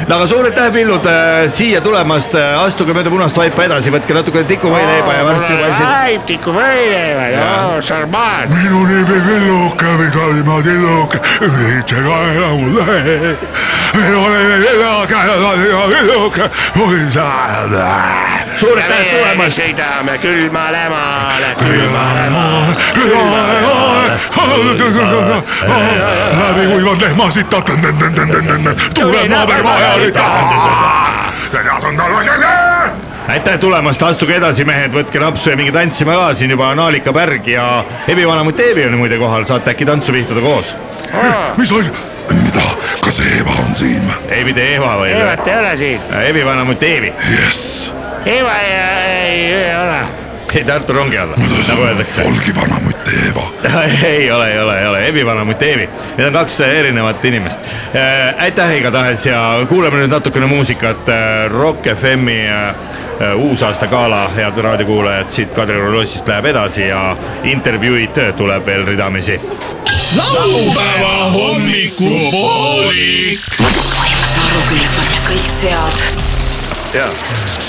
No aga suur aitäh, Pillud äh, siia tulemast, astuge mööda punast vaipa edasi, võtke natuke tikuvõileiba ja varsti juba siin. Ai, tikuvõileiba, joo, sarmaan. minu nimi Villuke, mida ma tilluke, üldse ka enam ei lähe. minu nimi Villuke, Villuke, olin seal. suur aitäh tulemast. sõidame külmale maale, külmale maale. läbi kuivad lehmasid, tuleb naaber vahel. aitäh tulemast, astuge edasi, mehed, võtke napsu ja minge tantsima ka, siin juba on Aalika Pärg ja Evi Vanamutt Eevi on muide kohal, saate äkki tantsu pihtuda koos. mis asi, mida, kas Eeva on siin või? Eevi tee Eva või? Eevat ei ole siin, Evi Vanamutt Eevi, jess, Eeva ei, ei ole. Ei Tartu rongi alla, nagu öeldakse. Volgi vanamutt Eeva. ei ole, ei ole, ei ole, Evi Vanamutt Eevi, need on kaks erinevat inimest. aitäh igatahes ja kuulame nüüd natukene muusikat, Rock FM-i äh, uusaasta gala, head raadiokuulajad, siit Kadrioru lossist läheb edasi ja intervjuud tuleb veel ridamisi. laupäeva hommikupoolik. võimas aru küll, et panna kõik sead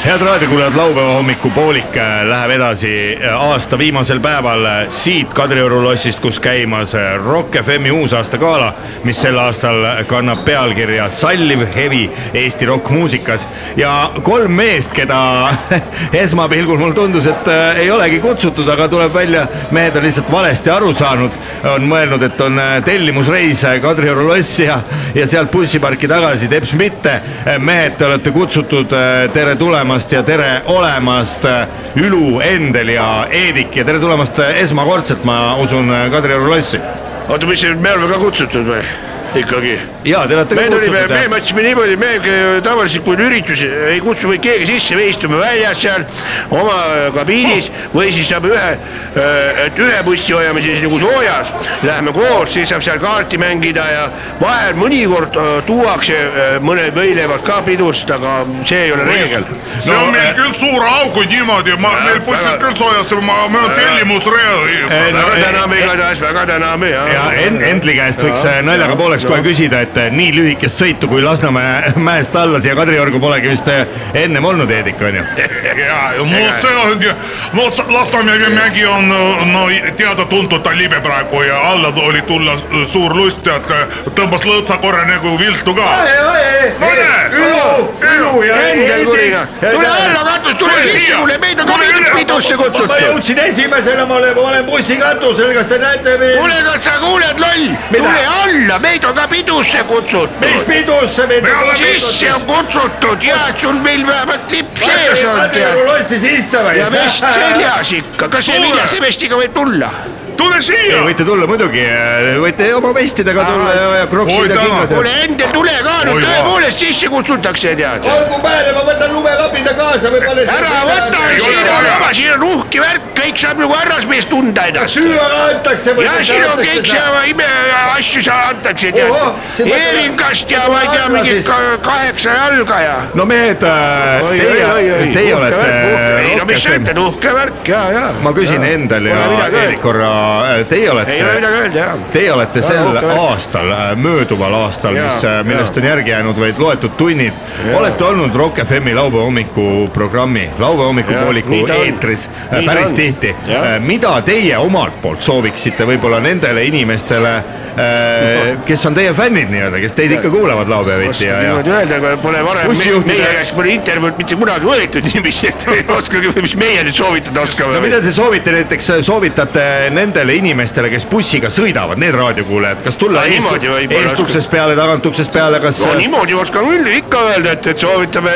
head raadiokuulajad, laupäeva hommikupoolik äh, läheb edasi äh, aasta viimasel päeval äh, siit Kadrioru lossist, kus käimas Rock FM-i uusaasta gala, mis sel aastal kannab pealkirja Salliv hevi Eesti rokkmuusikas ja kolm meest, keda esmapilgul mulle tundus, et ei olegi kutsutud, aga tuleb välja, mehed on lihtsalt valesti aru saanud, on mõelnud, et on tellimusreis Kadrioru lossi ja, ja sealt bussiparki tagasi, teps mitte. mehed, te olete kutsutud, tere tulemast ja tere olemast, Ülu, Endel ja Eedik ja tere tulemast äh, esmakordselt, ma usun, Kadrioru lossi. oota, mis, me oleme ka kutsutud või? ikkagi. ja te olete me tulime, me mõtlesime niimoodi, me äh, tavaliselt, kui on üritus, ei kutsu või keegi sisse, me istume väljas seal oma äh, kabiinis või siis saame ühe, et ühe bussi hoiame siis nagu soojas, läheme koos, siis saab seal kaarti mängida ja vahel mõnikord äh, tuuakse äh, mõned võileivad ka pidust, aga see ei ole reegel. see on meil küll suur augu niimoodi, ma, meil bussid küll soojas, ma, meil on tellimusreis. Eh, no, väga täname igatahes, väga täname ja. ja En-, Endli käest võiks äh, naljaga pooleks kohe küsida, et äh, nii lühikest sõitu kui Lasnamäe mäest alla siia Kadriorgu polegi vist äh, ennem olnud, Eedik on ju? ja, no see on, no Lasnamäe mägi on no teada-tuntud, ta libe praegu ja alla oli tulla suur lust, tead, tõmbas lõõtsa korra nagu viltu ka. no näe, Endel kurina, tule alla katus, tule sisse kuule, meid on ka pidusse ma kutsutud. jõudsin esimesena, ma olen, ma olen bussikatusel, kas te näete mind? kuule, kas sa kuuled, loll, tule alla, meid on ka pidusse mis kutsutud. pidusse mind Me oleme sisse on kutsutud ja et sul meil vähemalt lipp sees on tead lossi sisse või? ja vest seljas ikka, kas see viljase vestiga võib tulla? Tule siia. võite tulla muidugi, võite oma vestidega tulla ja, ja Oi, kroksida tänan. kingad. kuule, Endel, tule ka nüüd, tõepoolest sisse kutsutakse tead. olgu peale, ma võtan lumekapida kaasa või panen. ära võta, siin on oma, siin on uhke värk, kõik saab nagu härrasmees tunda ennast. süüa ka antakse ja siin on kõik see imeasju seal antakse tead, mõtleb- eeringast ja ma ei tea, Alla mingi siis. ka- kaheksa jalga ja. no mehed, teie, teie olete ei no mis sa ütled, uhke värk ja, ja. ma küsin Endel ja Eedik korra, teie olete ei ole midagi öelda jah. Teie olete sel aastal, mööduval aastal, mis, millest jaa. on järgi jäänud vaid loetud tunnid, olete olnud Rock FM-i laupäeva hommikuprogrammi, laupäeva hommikupooliku eetris Nii äh, päris tihti. Mida teie omalt poolt sooviksite võib-olla nendele inimestele, kes on teie fännid nii-öelda, kes teid ikka kuulavad laupäeviti ja, ja öelda, aga pole varem meie käest pole intervjuud mitte kunagi võetud niiviisi, et ei oskagi, mis meie nüüd soovitada oskame no mida te soovite? Näiteks, soovitate nendele inimestele, kes bussiga sõidavad, need raadiokuulajad, kas tulla võib-olla eestuksest peale, tagantuksest peale, kas no niimoodi oskan küll ikka öelda, et, et soovitame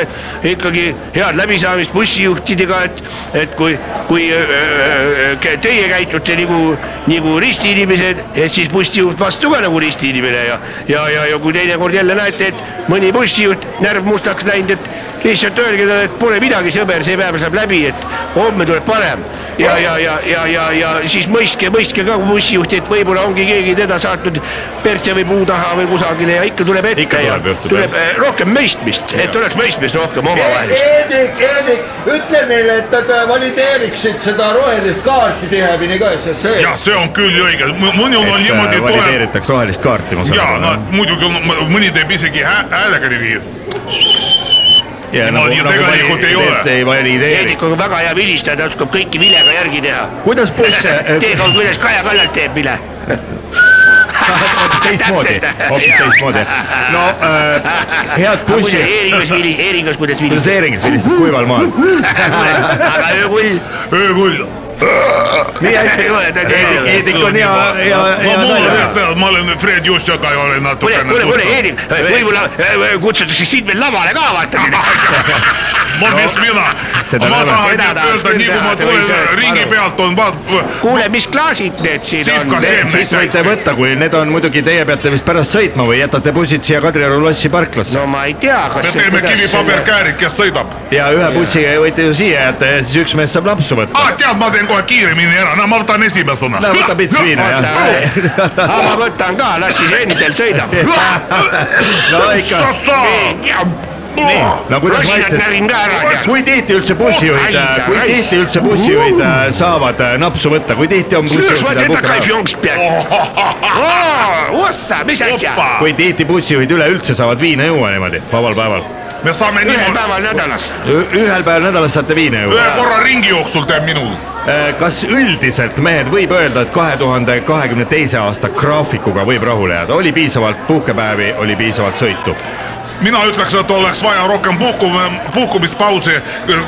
ikkagi head läbisaamist bussijuhtidega, et, et kui, kui öö, öö, teie käitute nagu, nagu ristiinimesed, et siis bussijuht vastu ka nagu ristiinimene ja, ja, ja, ja kui teinekord jälle näete, et mõni bussijuht närv mustaks läinud, et lihtsalt öelge talle, et pole midagi, sõber, see päev saab läbi, et homme tuleb parem. ja, ja, ja, ja, ja, ja siis mõistke, mõistke ka bussijuhti, et võib-olla ongi keegi teda saatnud perse või puu taha või kusagile ja ikka tuleb ette Ikka ja tuleb juhtuda, tuleb eh, rohkem mõistmist, et oleks mõistmist rohkem omavahelist. Eedik, Eedik, ütle neile, et nad valideeriksid seda rohelist kaarti tihemini ka, sest see. jah, see on küll õige, mõnul on niimoodi tuleb valideeritakse rohelist kaarti, ma ja saan no aru. muidugi on- mõni teeb isegi hää- häälega nii. Ja niimoodi ju tegelikult ei ole. ei valideeri. Heidik on väga hea vilistaja, ta oskab kõiki vilega järgi teha. kuidas buss, teekond, kuidas Kaja Kallas teeb vile. hoopis teistmoodi, hoopis teistmoodi. no äh, head bussi, Eeringas vili, Eeringas kuidas kuidas vilistab. Eeringas vilistab kuival maal. aga öökull. öökull. Nii hästi, Eedik, Eedik on hea, hea, no hea ma olen Fred Jussiaga ja olen natukene kuule, kuule, Heidik, võib-olla äh, kutsutakse sind veel lavale ka, vaata sinna. ma, mis mina, ma tahan öelda, nii kui ma tulen ringi pealt on vaat-, kuule, mis klaasid need siin on? siit võite võtta, kui need on muidugi, teie peate vist pärast sõitma või jätate bussid siia Kadrioru lossi parklasse no ma ei tea, me kas. teeme kivipaberkäärid, kes sõidab. ja ühe bussiga võite ju siia jätta ja siis üks mees saab napsu võtta. aa, tead, ma teen kohe kiiremini ära, no ma võtan esimesena. no võta pits viina jah. aga ma võtan ka, las siis Endel sõidab. no ikka. nii, no kuidas maitses, kui tihti üldse bussijuhid, kui tihti üldse bussijuhid saavad napsu võtta, kui tihti on bussijuhtidel puhkama? kui tihti bussijuhid üleüldse saavad viina juua niimoodi vabal päeval? Me saame ühel niimoodi, päeval nädalas. ühel päeval nädalas saate viina ühe juua. korra ringi jooksul teeb minul. kas üldiselt mehed võib öelda, et kahe tuhande kahekümne teise aasta graafikuga võib rahule jääda, oli piisavalt puhkepäevi, oli piisavalt sõitu? mina ütleks, et oleks vaja rohkem puhku, puhkumispausi,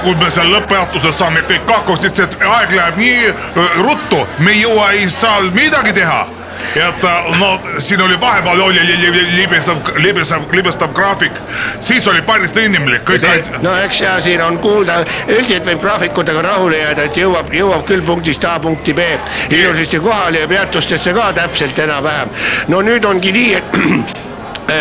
kui me seal lõpppeatuses saame kõik kokku, sest et aeg läheb nii äh, ruttu, me ei jõua ei saa midagi teha et äh, no siin oli vahepeal oli li- li- libesev, libesev, libestav graafik, siis oli päris inimlik, kõik olid no eks ja siin on kuulda, üldiselt võib graafikutega rahule jääda, et jõuab, jõuab küll punktist A punkti B. Ilusasti kohale ja peatustesse ka täpselt enam-vähem. no nüüd ongi nii, et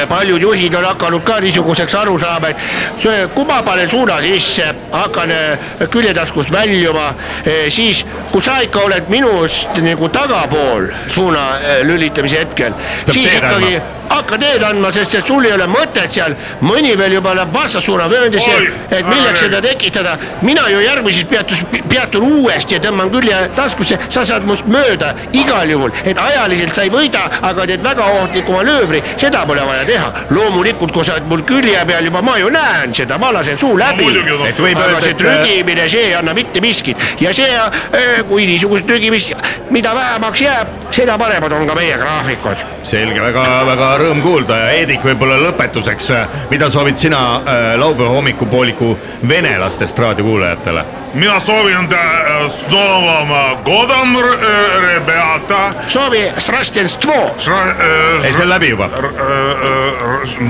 paljud juhid on hakanud ka niisuguseks aru saama, et see, kui ma panen suuna sisse, hakkan eh, küljetaskust väljuma, siis kui sa ikka oled minust nagu tagapool suuna eh, lülitamise hetkel, siis ikkagi. Hakka teed andma, sest et sul ei ole mõtet seal, mõni veel juba läheb vastassuuna vööndisse Oi,, et milleks seda tekitada. mina ju järgmises peatus, peatun uuesti ja tõmban külje taskusse, sa saad must mööda igal juhul, et ajaliselt sa ei võida, aga teed väga ohtliku manöövri, seda pole vaja teha. loomulikult, kui sa oled mul külje peal juba, ma ju näen seda, ma lasen suu läbi. Võib aga see trügimine, see ei anna mitte miskit. Ja see, kui niisugust trügimist, mida vähemaks jääb, seda paremad on ka meie graafikud. Selge, väga-väga rõõm kuulda ja Heedik , võib-olla lõpetuseks , mida soovid sina äh, laupäeva hommikupooliku venelastest raadiokuulajatele ? mina soovin ta äh, s Novым годом , rебята . soovi srastenstvo , ei , see on läbi juba .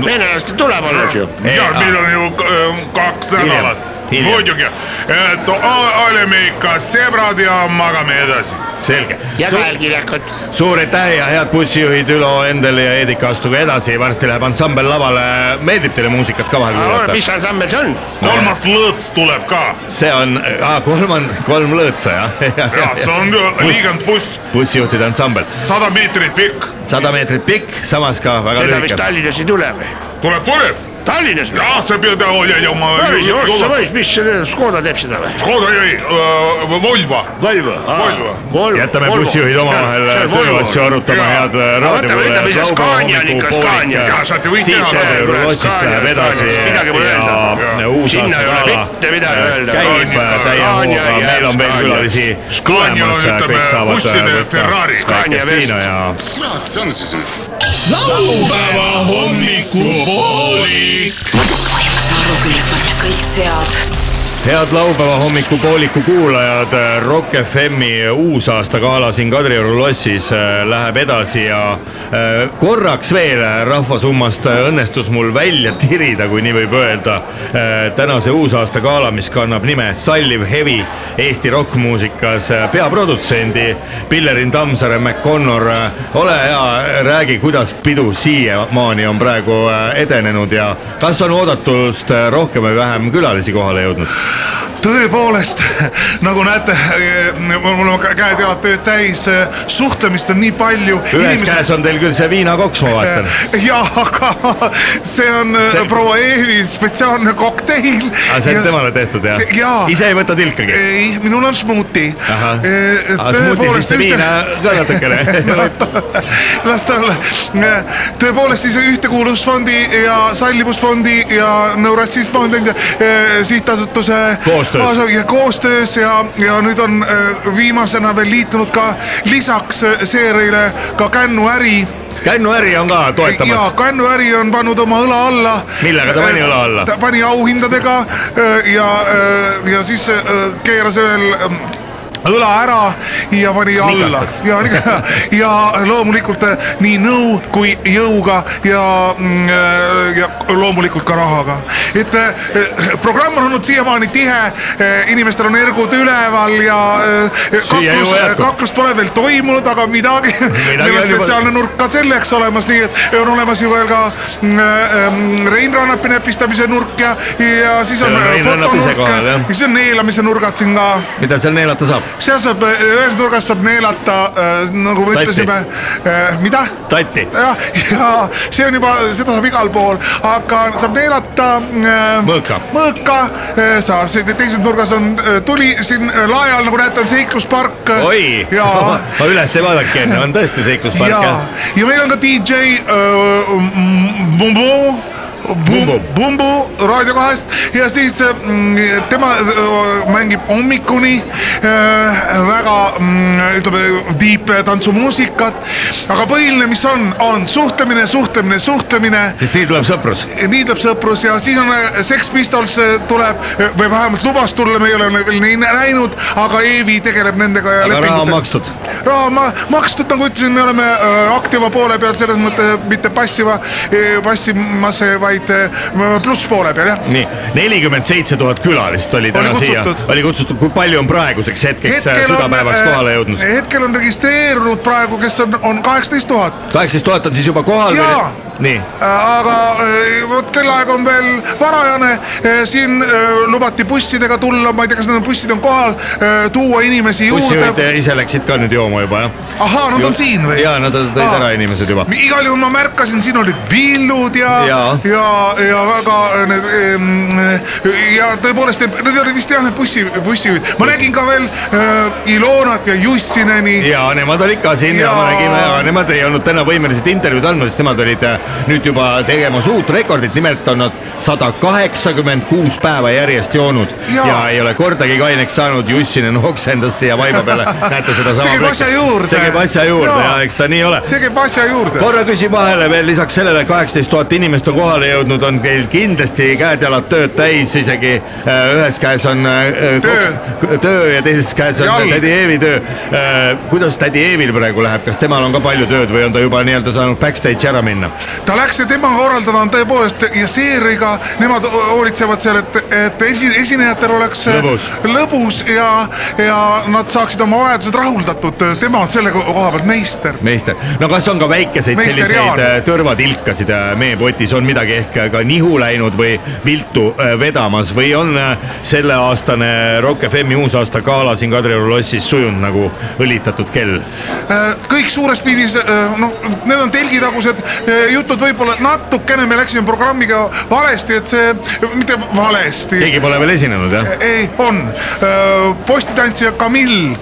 venelastel tuleb alles ju . ja meil on ju äh, kaks nädalat , hiljem. muidugi , et o- oleme ikka sõbrad ja magame edasi . selge. ja käelkirjakad. suur aitäh ja head bussijuhid Ülo, Endel ja Heedik, astuge edasi, varsti läheb ansambel lavale. meeldib teile muusikat ka vahel kuulata? mis ansambel see on? kolmas lõõts tuleb ka see on, kolmand-, kolm lõõtsa jah ja see on ju liigend buss, bussijuhtide ansambel, sada meetrit pikk, sada meetrit pikk, samas ka väga seda vist lühike. Tallinnas ei tule või? tuleb, tuleb Tallinnas või? jah, see peab olema ma. päris ossa võis, mis see Škoda teeb seda või? Škoda ei, Volvo. Volvo. Volvo. jätame bussijuhid omavahel tööasju arutama, head võtame, ütleme siis Scania on ikka Scania. Jaa, saate võite teha. Rossist läheb edasi midagi pole ja öelda. uus sinna ei ole mitte midagi öelda. käib täie hooga, meil on veel külalisi Scania, tulemas, ütleme, kõik saavad busside Ferrari. Ja kurat, see on siis. Laupäeva hommikupoolik. kõik sead head laupäeva hommikupooliku kuulajad, Rock FM-i uusaastagala siin Kadrioru lossis äh, läheb edasi ja korraks veel rahvasummast õnnestus mul välja tirida, kui nii võib öelda, tänase uusaastagala, mis kannab nime Salliv Hevi Eesti rokkmuusikas peaprodutsendi Pillerin Tammsaare McConnor. ole hea, räägi, kuidas pidu siiamaani on praegu edenenud ja kas on oodatust rohkem või vähem külalisi kohale jõudnud? Tõepoolest, nagu näete, mul on käed-jalad tööd täis, suhtlemist on nii palju. ühes käes on teil küll see viinakoks, ma vaatan. ja, aga see on See- proua Eevi spetsiaalne kokteil. aga see on temale tehtud jah Jaa.? ise ei võta tilkagi? ei, minul on aga smuuti siis see viina ka natukene. las ta olla. tõepoolest siis Ühtekuuluvusfondi ja Sallivusfondi ja Neurassisfondi eh, sihtasutuse Koostöös. ja koostöös ja, ja nüüd on eh, viimasena veel liitunud ka lisaks eh, seerile ka Kännu äri Kännu äri on ka toetamas. Kännu äri on pannud oma õla alla. Millega ta pani õla alla? ta pani auhindadega äh, ja, ja siis äh, keeras veel ähm, õla ära ja pani alla ja, ja loomulikult äh, nii nõu kui jõuga ja, ja loomulikult ka rahaga. et äh, programm on olnud siiamaani tihe, inimestel on ergud üleval ja kaklus kaklus pole veel toimunud, aga midagi, meil on spetsiaalne nurk ka selleks olemas, nii et on olemas ju veel ka mm, ähm, Rein Rannapi näpistamise nurk ja, ja siis on on Rein Rannap ise kohal, jah. fotonurk, siis on neelamise nurgad siin ka. mida seal neelata saab? seal saab, ühes nurgas saab neelata nagu me ütlesime mida? tatti. jah, ja see on juba, seda saab igal pool, aga saab neelata äh, Mõõka. mõõka äh, saab, teises nurgas on äh, tuli siin äh, lae all, nagu näete, on seikluspark. oi, ja ma üles ei vaadake enne, on tõesti seikluspark ja jah?, ja meil on ka DJ äh, Bumbu. Raadio kahest ja siis mm, tema äh, mängib hommikuni äh, väga mm, ütleme deep tantsumuusikat. aga põhiline, mis on, on suhtlemine, suhtlemine, suhtlemine sest nii tuleb sõprus. nii tuleb sõprus ja siis on äh, Sex Pistols äh, tuleb äh, või vähemalt lubas tulla, me ei ole veel neid näinud, aga Eevi tegeleb nendega aga raha on makstud. raha on ma- makstud, nagu ütlesin, me oleme äh, aktiva poole peal selles mõttes mitte passiva, passimas, vaid äh, plusspoole peal jah. nii, nelikümmend seitse tuhat külalist oli täna Oli siia oli kutsutud, kui palju on praeguseks hetkeks äh, südapäevaks äh, kohale jõudnud? hetkel on registreerunud praegu, kes on, on kaheksateist tuhat. kaheksateist tuhat on siis juba kohal Jaa. või? nii, aga äh, vot kellaaeg on veel varajane, siin äh, lubati bussidega tulla, ma ei tea, kas need bussid on kohal, tuua inimesi bussijuhid juurde. ise läksid ka nüüd jooma juba jah? ahaa, nad on siin või? jaa, nad tõid ära inimesed juba. igal juhul ma märkasin, siin olid villud ja, Jaa. ja, ja väga äh, need ja tõepoolest need olid vist jah, need bussi, bussijuhid, ma nägin ka veel äh, Ilonat ja Jussineni. ja nemad olid ka siin ja, ja me nägime, aga nemad ei olnud täna võimelised intervjuud andma, sest nemad olid äh, nüüd juba tegemas uut rekordit, nimelt on nad sada kaheksakümmend kuus päeva järjest joonud ja, ja ei ole kordagi kaineks saanud, Jussinen oksendas siia vaiba peale, näete sedasama. See käib asja juurde. see käib asja juurde. Ja, ja eks ta nii ole. See käib asja juurde. korra küsin vahele veel lisaks sellele, kaheksateist tuhat inimest on kohale jõudnud, on teil kindlasti käed-jalad tööd täis, isegi äh, ühes käes on äh, Töö. töö ja teises käes on Jalg. tädi Eevi töö äh,. kuidas tädi Eevil praegu läheb, kas temal on ka palju tööd või on ta juba nii-öelda saanud backstage'i ära minna? ta läks ja tema korraldada on tõepoolest ja seeriga, nemad hoolitsevad seal, et, et esi, esinejatel oleks Lõbus. lõbus ja, ja nad saaksid oma vajadused rahuldatud, tema on selle ko- koha pealt meister. meister, no kas on ka väikeseid Meister selliseid Jaan. äh, tõrvatilkasid äh, meepotis, on midagi ehk ka nihu läinud või viltu äh, vedamas või on äh, selleaastane Rock FM-i uusaasta gala siin Kadrioru lossis sujunud nagu õlitatud kell? kõik suures pildis, noh, need on telgitagused äh, jutud võib-olla natukene me läksime programmiga valesti, et see, mitte valesti. keegi pole veel esinenud jah? ei, on. postitantsija Camille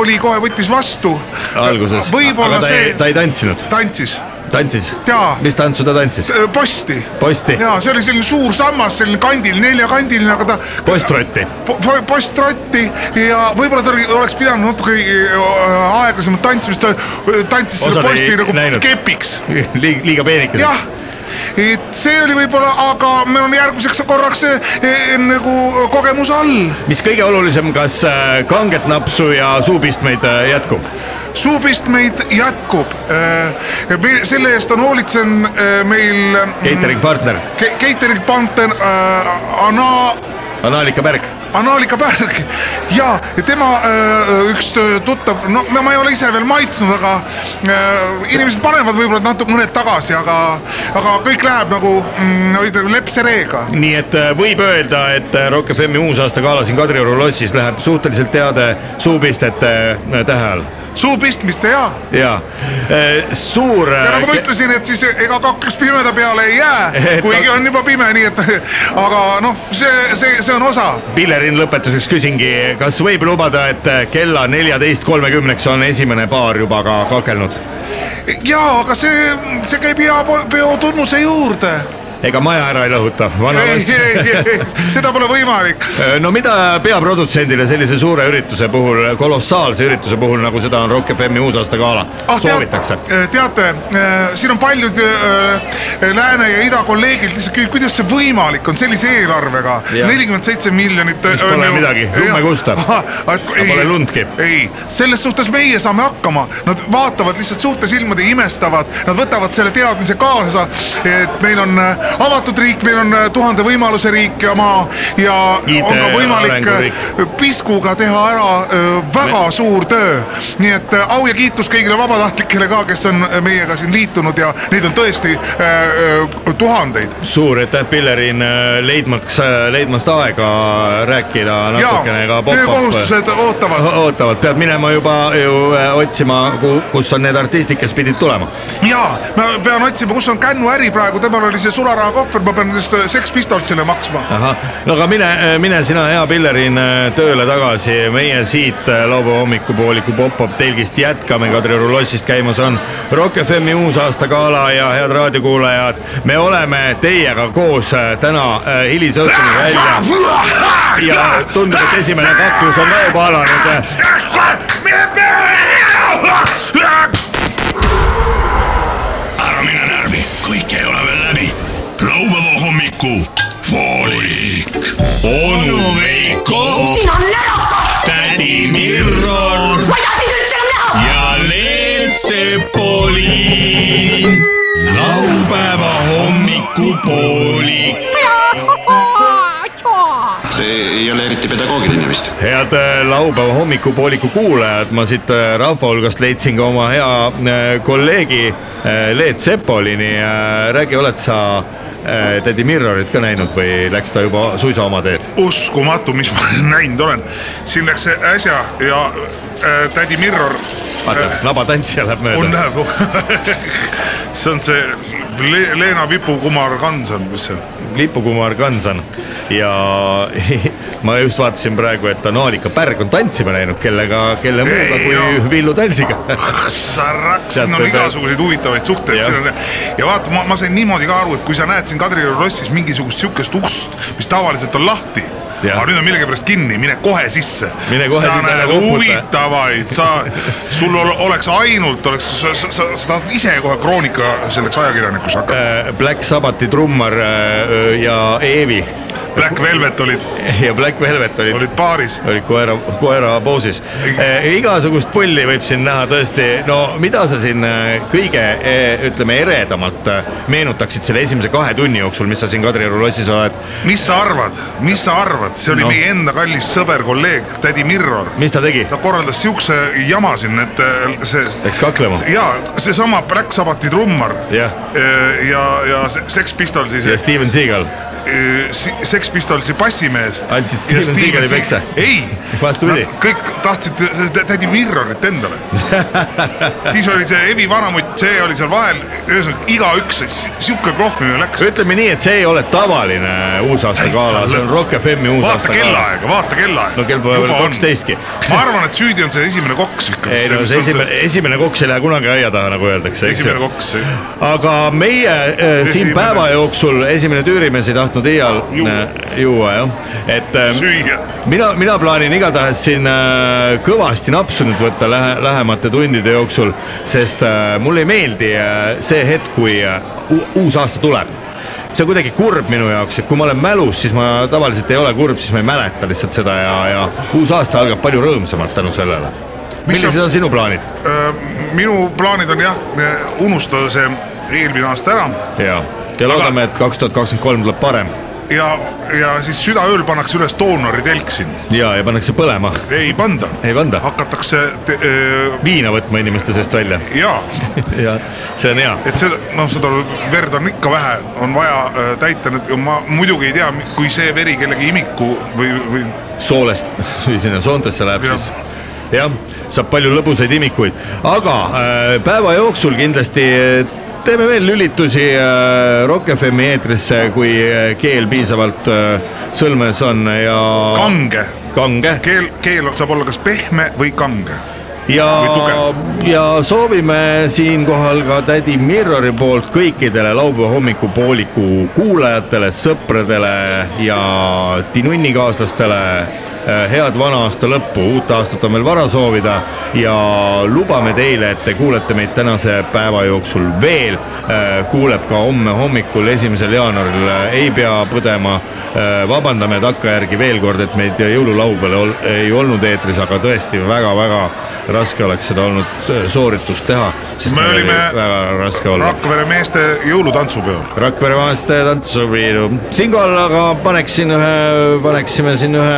oli kohe, võttis vastu. alguses. võib-olla aga ta ei, see ta ei tantsinud, tantsis tantsis Jaa.. mis tantsu ta tantsis? Öö, posti. Posti. ja see oli selline suur sammas, selline kandil, neljakandiline, aga ta postrotti. po- po- postrotti ja võib-olla ta oleks pidanud natuke äh, aeglasemalt tantsima, sest ta äh, tantsis selle Osad ei posti nagu näinud. kepiks. liiga, liiga peenikesed. jah, see oli võib-olla, aga meil on järgmiseks korraks eh, nagu kogemus all. mis kõige olulisem, kas äh, kanget napsu ja suupistmeid äh, jätkub? suupistmeid jätkub. selle eest on hoolitsenud äh, meil catering partner, catering partner äh, Ana Anaalika Pärg. Anaalika Pärg ja tema öö, üks öö, tuttav, no ma ei ole ise veel maitsnud, aga öö, inimesed panevad võib-olla natuke mõned tagasi, aga, aga kõik läheb nagu mm, lepsereega. nii et äh, võib öelda, et äh, Rock FM-i uusaastagala siin Kadrioru lossis läheb suhteliselt heade suupistete äh, tähe all. Suu pistmist ja, ja suur. ja nagu ma ütlesin, et siis ega kaklus pimeda peale ei jää kuigi on juba pime, nii et aga noh, see, see, see on osa Pillerin lõpetuseks küsingi, kas võib lubada, et äh, kella neljateist kolmekümneks on esimene paar juba ka kakelnud? jaa, aga see, see käib hea peo tunnuse juurde. Ega maja ära ei lõhuta, ei, ei, ei, seda pole võimalik no mida peaprodutsendile sellise suure ürituse puhul, kolossaalse ürituse puhul, nagu seda on Rock FM-i uusaastagala ah, soovitakse? teate, teate, siin on paljud äh, lääne ja ida kolleegid lihtsalt küsivad, kuidas see võimalik on sellise eelarvega, nelikümmend seitse miljonit. Mis pole midagi, lume kustab. pole lundki. ei, selles suhtes meie saame hakkama, nad vaatavad lihtsalt suurte silmade imestavad, nad võtavad selle teadmise kaasa, et meil on äh, avatud riik, meil on äh, tuhande võimaluse riik ja maa ja IT on ka võimalik äh, piskuga teha ära öö, väga Me... suur töö. nii et au ja kiitus kõigile vabatahtlikele ka, kes on meiega siin liitunud ja neid on tõesti öö, tuhandeid. suur aitäh, Pillerin, leidmaks, leidmast aega rääkida natukene ka töökohustused ootavad. ootavad, pead minema juba ju äh, otsima, kus on need artistid, kes pidid tulema. ja ma pean otsima, kus on Kännu äri praegu, temal oli see sularahakohver, ma pean just öö, Sex Pistolsile maksma. no aga mine, mine sina, hea Pillerin, tööle tagasi, meie siit äh, laupäeva hommikupooliku pop-up telgist jätkame, Kadrioru lossist käimas on Rock FM-i uusaastagala ja head raadiokuulajad, me oleme teiega koos äh, täna äh, hilisõhtuni välja ja tundub, et esimene kaklus on ka juba alanud. Onu Veiko, siin on närakas, tädi Mirror ma ei taha sind üldse enam näha. ja Leelt Sepolin. laupäeva hommikupoolik. see ei ole eriti pedagoogiline vist. head äh, laupäeva hommikupooliku kuulajad, ma siit äh, rahva hulgast leidsin ka oma hea äh, kolleegi Leet Sepolini. räägi, oled sa äh, tädi Mirrorit ka näinud või läks ta juba suisa oma teed? uskumatu, mis ma näinud olen, siin läks see äsja ja äh, tädi Mirror. vaata, nabatantsija läheb on mööda. läheb, see on see Le Leena Vipu-Kumar Kanson, mis see on? Lipukumar Kansan ja ma just vaatasin praegu, et Anaalika Pärg on tantsima läinud, kellega, kelle muuga kui no. Villu Talsiga. Sarrak, siin on igasuguseid huvitavaid suhteid, siin on ja vaata, ma, ma sain niimoodi ka aru, et kui sa näed siin Kadrioru lossis mingisugust sihukest ust, mis tavaliselt on lahti. Aga nüüd on millegipärast kinni, mine kohe sisse. Sa näed koputa. huvitavaid, sa, sul ol- oleks ainult, oleks, sa, sa, sa, sa tahad ise kohe kroonika selleks ajakirjanikuks hakata. Black Sabbathi trummar äh, ja Eevi Black Velvet olid, ja Black Velvet olid olid paaris. olid koera, koera poosis eh,. igasugust pulli võib siin näha tõesti, no mida sa siin eh, kõige eh, ütleme eredamalt meenutaksid selle esimese kahe tunni jooksul, mis sa siin Kadrioru lossis oled, mis sa arvad, mis sa arvad, see oli no. meie enda kallis sõber, kolleeg, tädi Mirror. mis ta tegi? ta korraldas siukse jama siin, et see Läks kaklema ja seesama Black Sabbathi trummar Jah. ja, ja, ja Se- Sex Pistolsis ja Steven Seagal, Sex Pistolsi bassimees. Andsid Steven Seagali peksa? ei, kõik tahtsid tädi Mirrorit endale. siis oli see Evi Vanamutt, see oli seal vahel, ühesõnaga igaüks, sihuke klohmimine läks. ütleme nii, et see ei ole tavaline uusaasta Täitsa gala, see on. Rock FM-i vaata uusaasta gala. kellaaega, vaata kellaaega. No kell pole veel 12-ki. ma arvan, et süüdi on see esimene koks ikka. ei no see esimene, esimene koks ei lähe kunagi aia taha, nagu öeldakse, esimene koks. aga meie äh, siin päeva jooksul esimene tüürimees ei tahtnud iial Juua. äh, juua jah, et äh, süüa. mina, mina plaanin igatahes siin äh, kõvasti napsu nüüd võtta lähe, lähemate tundide jooksul, sest mulle ei meeldi see hetk, kui uus aasta tuleb see on kuidagi kurb minu jaoks, et kui ma olen mälus, siis ma tavaliselt ei ole kurb, siis ma ei mäleta lihtsalt seda ja, ja uus aasta algab palju rõõmsamalt tänu sellele. Millised sa- on sinu plaanid? minu plaanid on jah, unustada see eelmine aasta ära ja, ja loodame, et kaks tuhat kakskümmend kolm tuleb parem ja, ja siis südaööl pannakse üles doonori telk siin. ja, ja pannakse põlema, ei panda. Ei panda? hakatakse te,, öö, viina võtma inimeste seest välja jaa, ja see on hea. et seda, noh, seda verd on ikka vähe, on vaja öö, täita need, ma muidugi ei tea, kui see veri kellegi imiku või, või soolest või sinna soontesse läheb Jah. siis jah, saab palju lõbusaid imikuid, aga äh, päeva jooksul kindlasti äh, teeme veel lülitusi äh, Rock FM-i eetrisse, kui äh, keel piisavalt äh, sõlmes on ja kange. kange keel, keel saab olla kas pehme või kange. ja ja soovime siinkohal ka tädi Mirrori poolt kõikidele laupäeva hommikupooliku kuulajatele, sõpradele ja tinunnikaaslastele äh, head vana aasta lõppu, uut aastat on veel vara soovida ja lubame teile, et te kuulete meid tänase päeva jooksul veel. kuuleb ka homme hommikul, esimesel jaanuaril, ei pea põdema. vabandame takkajärgi veel kord, et meid jõululaupäeval ei olnud eetris, aga tõesti väga-väga raske oleks seda olnud sooritust teha, Me olime. Rakvere meeste jõulutantsupeol. Rakvere maiste tantsupidu. siinkohal aga paneksin ühe, paneksime siin ühe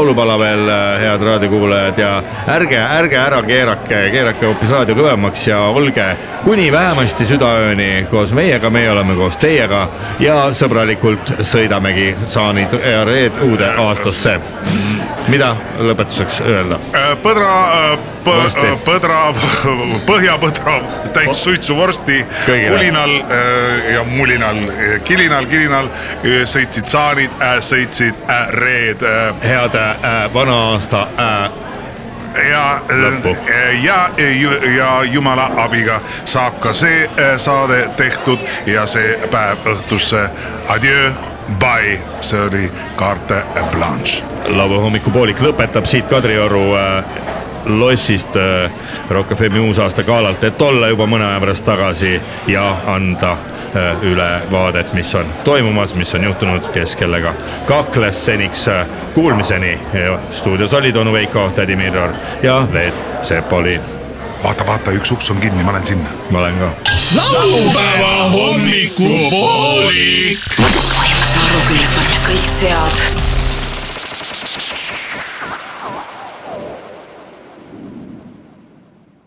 laulupala veel, head raadiokuulajad ja ärge, ärge ära keerake, keerake hoopis raadio kõvemaks ja olge kuni vähemasti südaööni koos meiega, meie oleme koos teiega ja sõbralikult sõidamegi saanid ja reed uude aastasse. Mida lõpetuseks öelda? põdra, Vorsti. põdra, põhjapõdra täis suitsuvorsti kulinal äh, ja mulinal, kilinal, kilinal äh, sõitsid saanid, sõitsid äh, reed äh, head äh, vana aasta äh, ja, ja, ja jumala abiga saab ka see äh, saade tehtud ja see päev õhtusse. Adieu, bye, see oli Carte Blanche. Laupäeva hommikupoolik lõpetab siit Kadrioru äh, lossist äh, Rock FM-i uusaasta galalt, et olla juba mõne aja pärast tagasi ja anda äh, ülevaadet, mis on toimumas, mis on juhtunud, kes kellega kakles seniks kuulmiseni. stuudios olid onu Veiko, tädi Mirror ja Leet Sepoli. vaata, vaata, üks uks on kinni, ma lähen sinna. ma olen ka. laupäeva hommikupoolik. aru küll, et me oleme kõik sead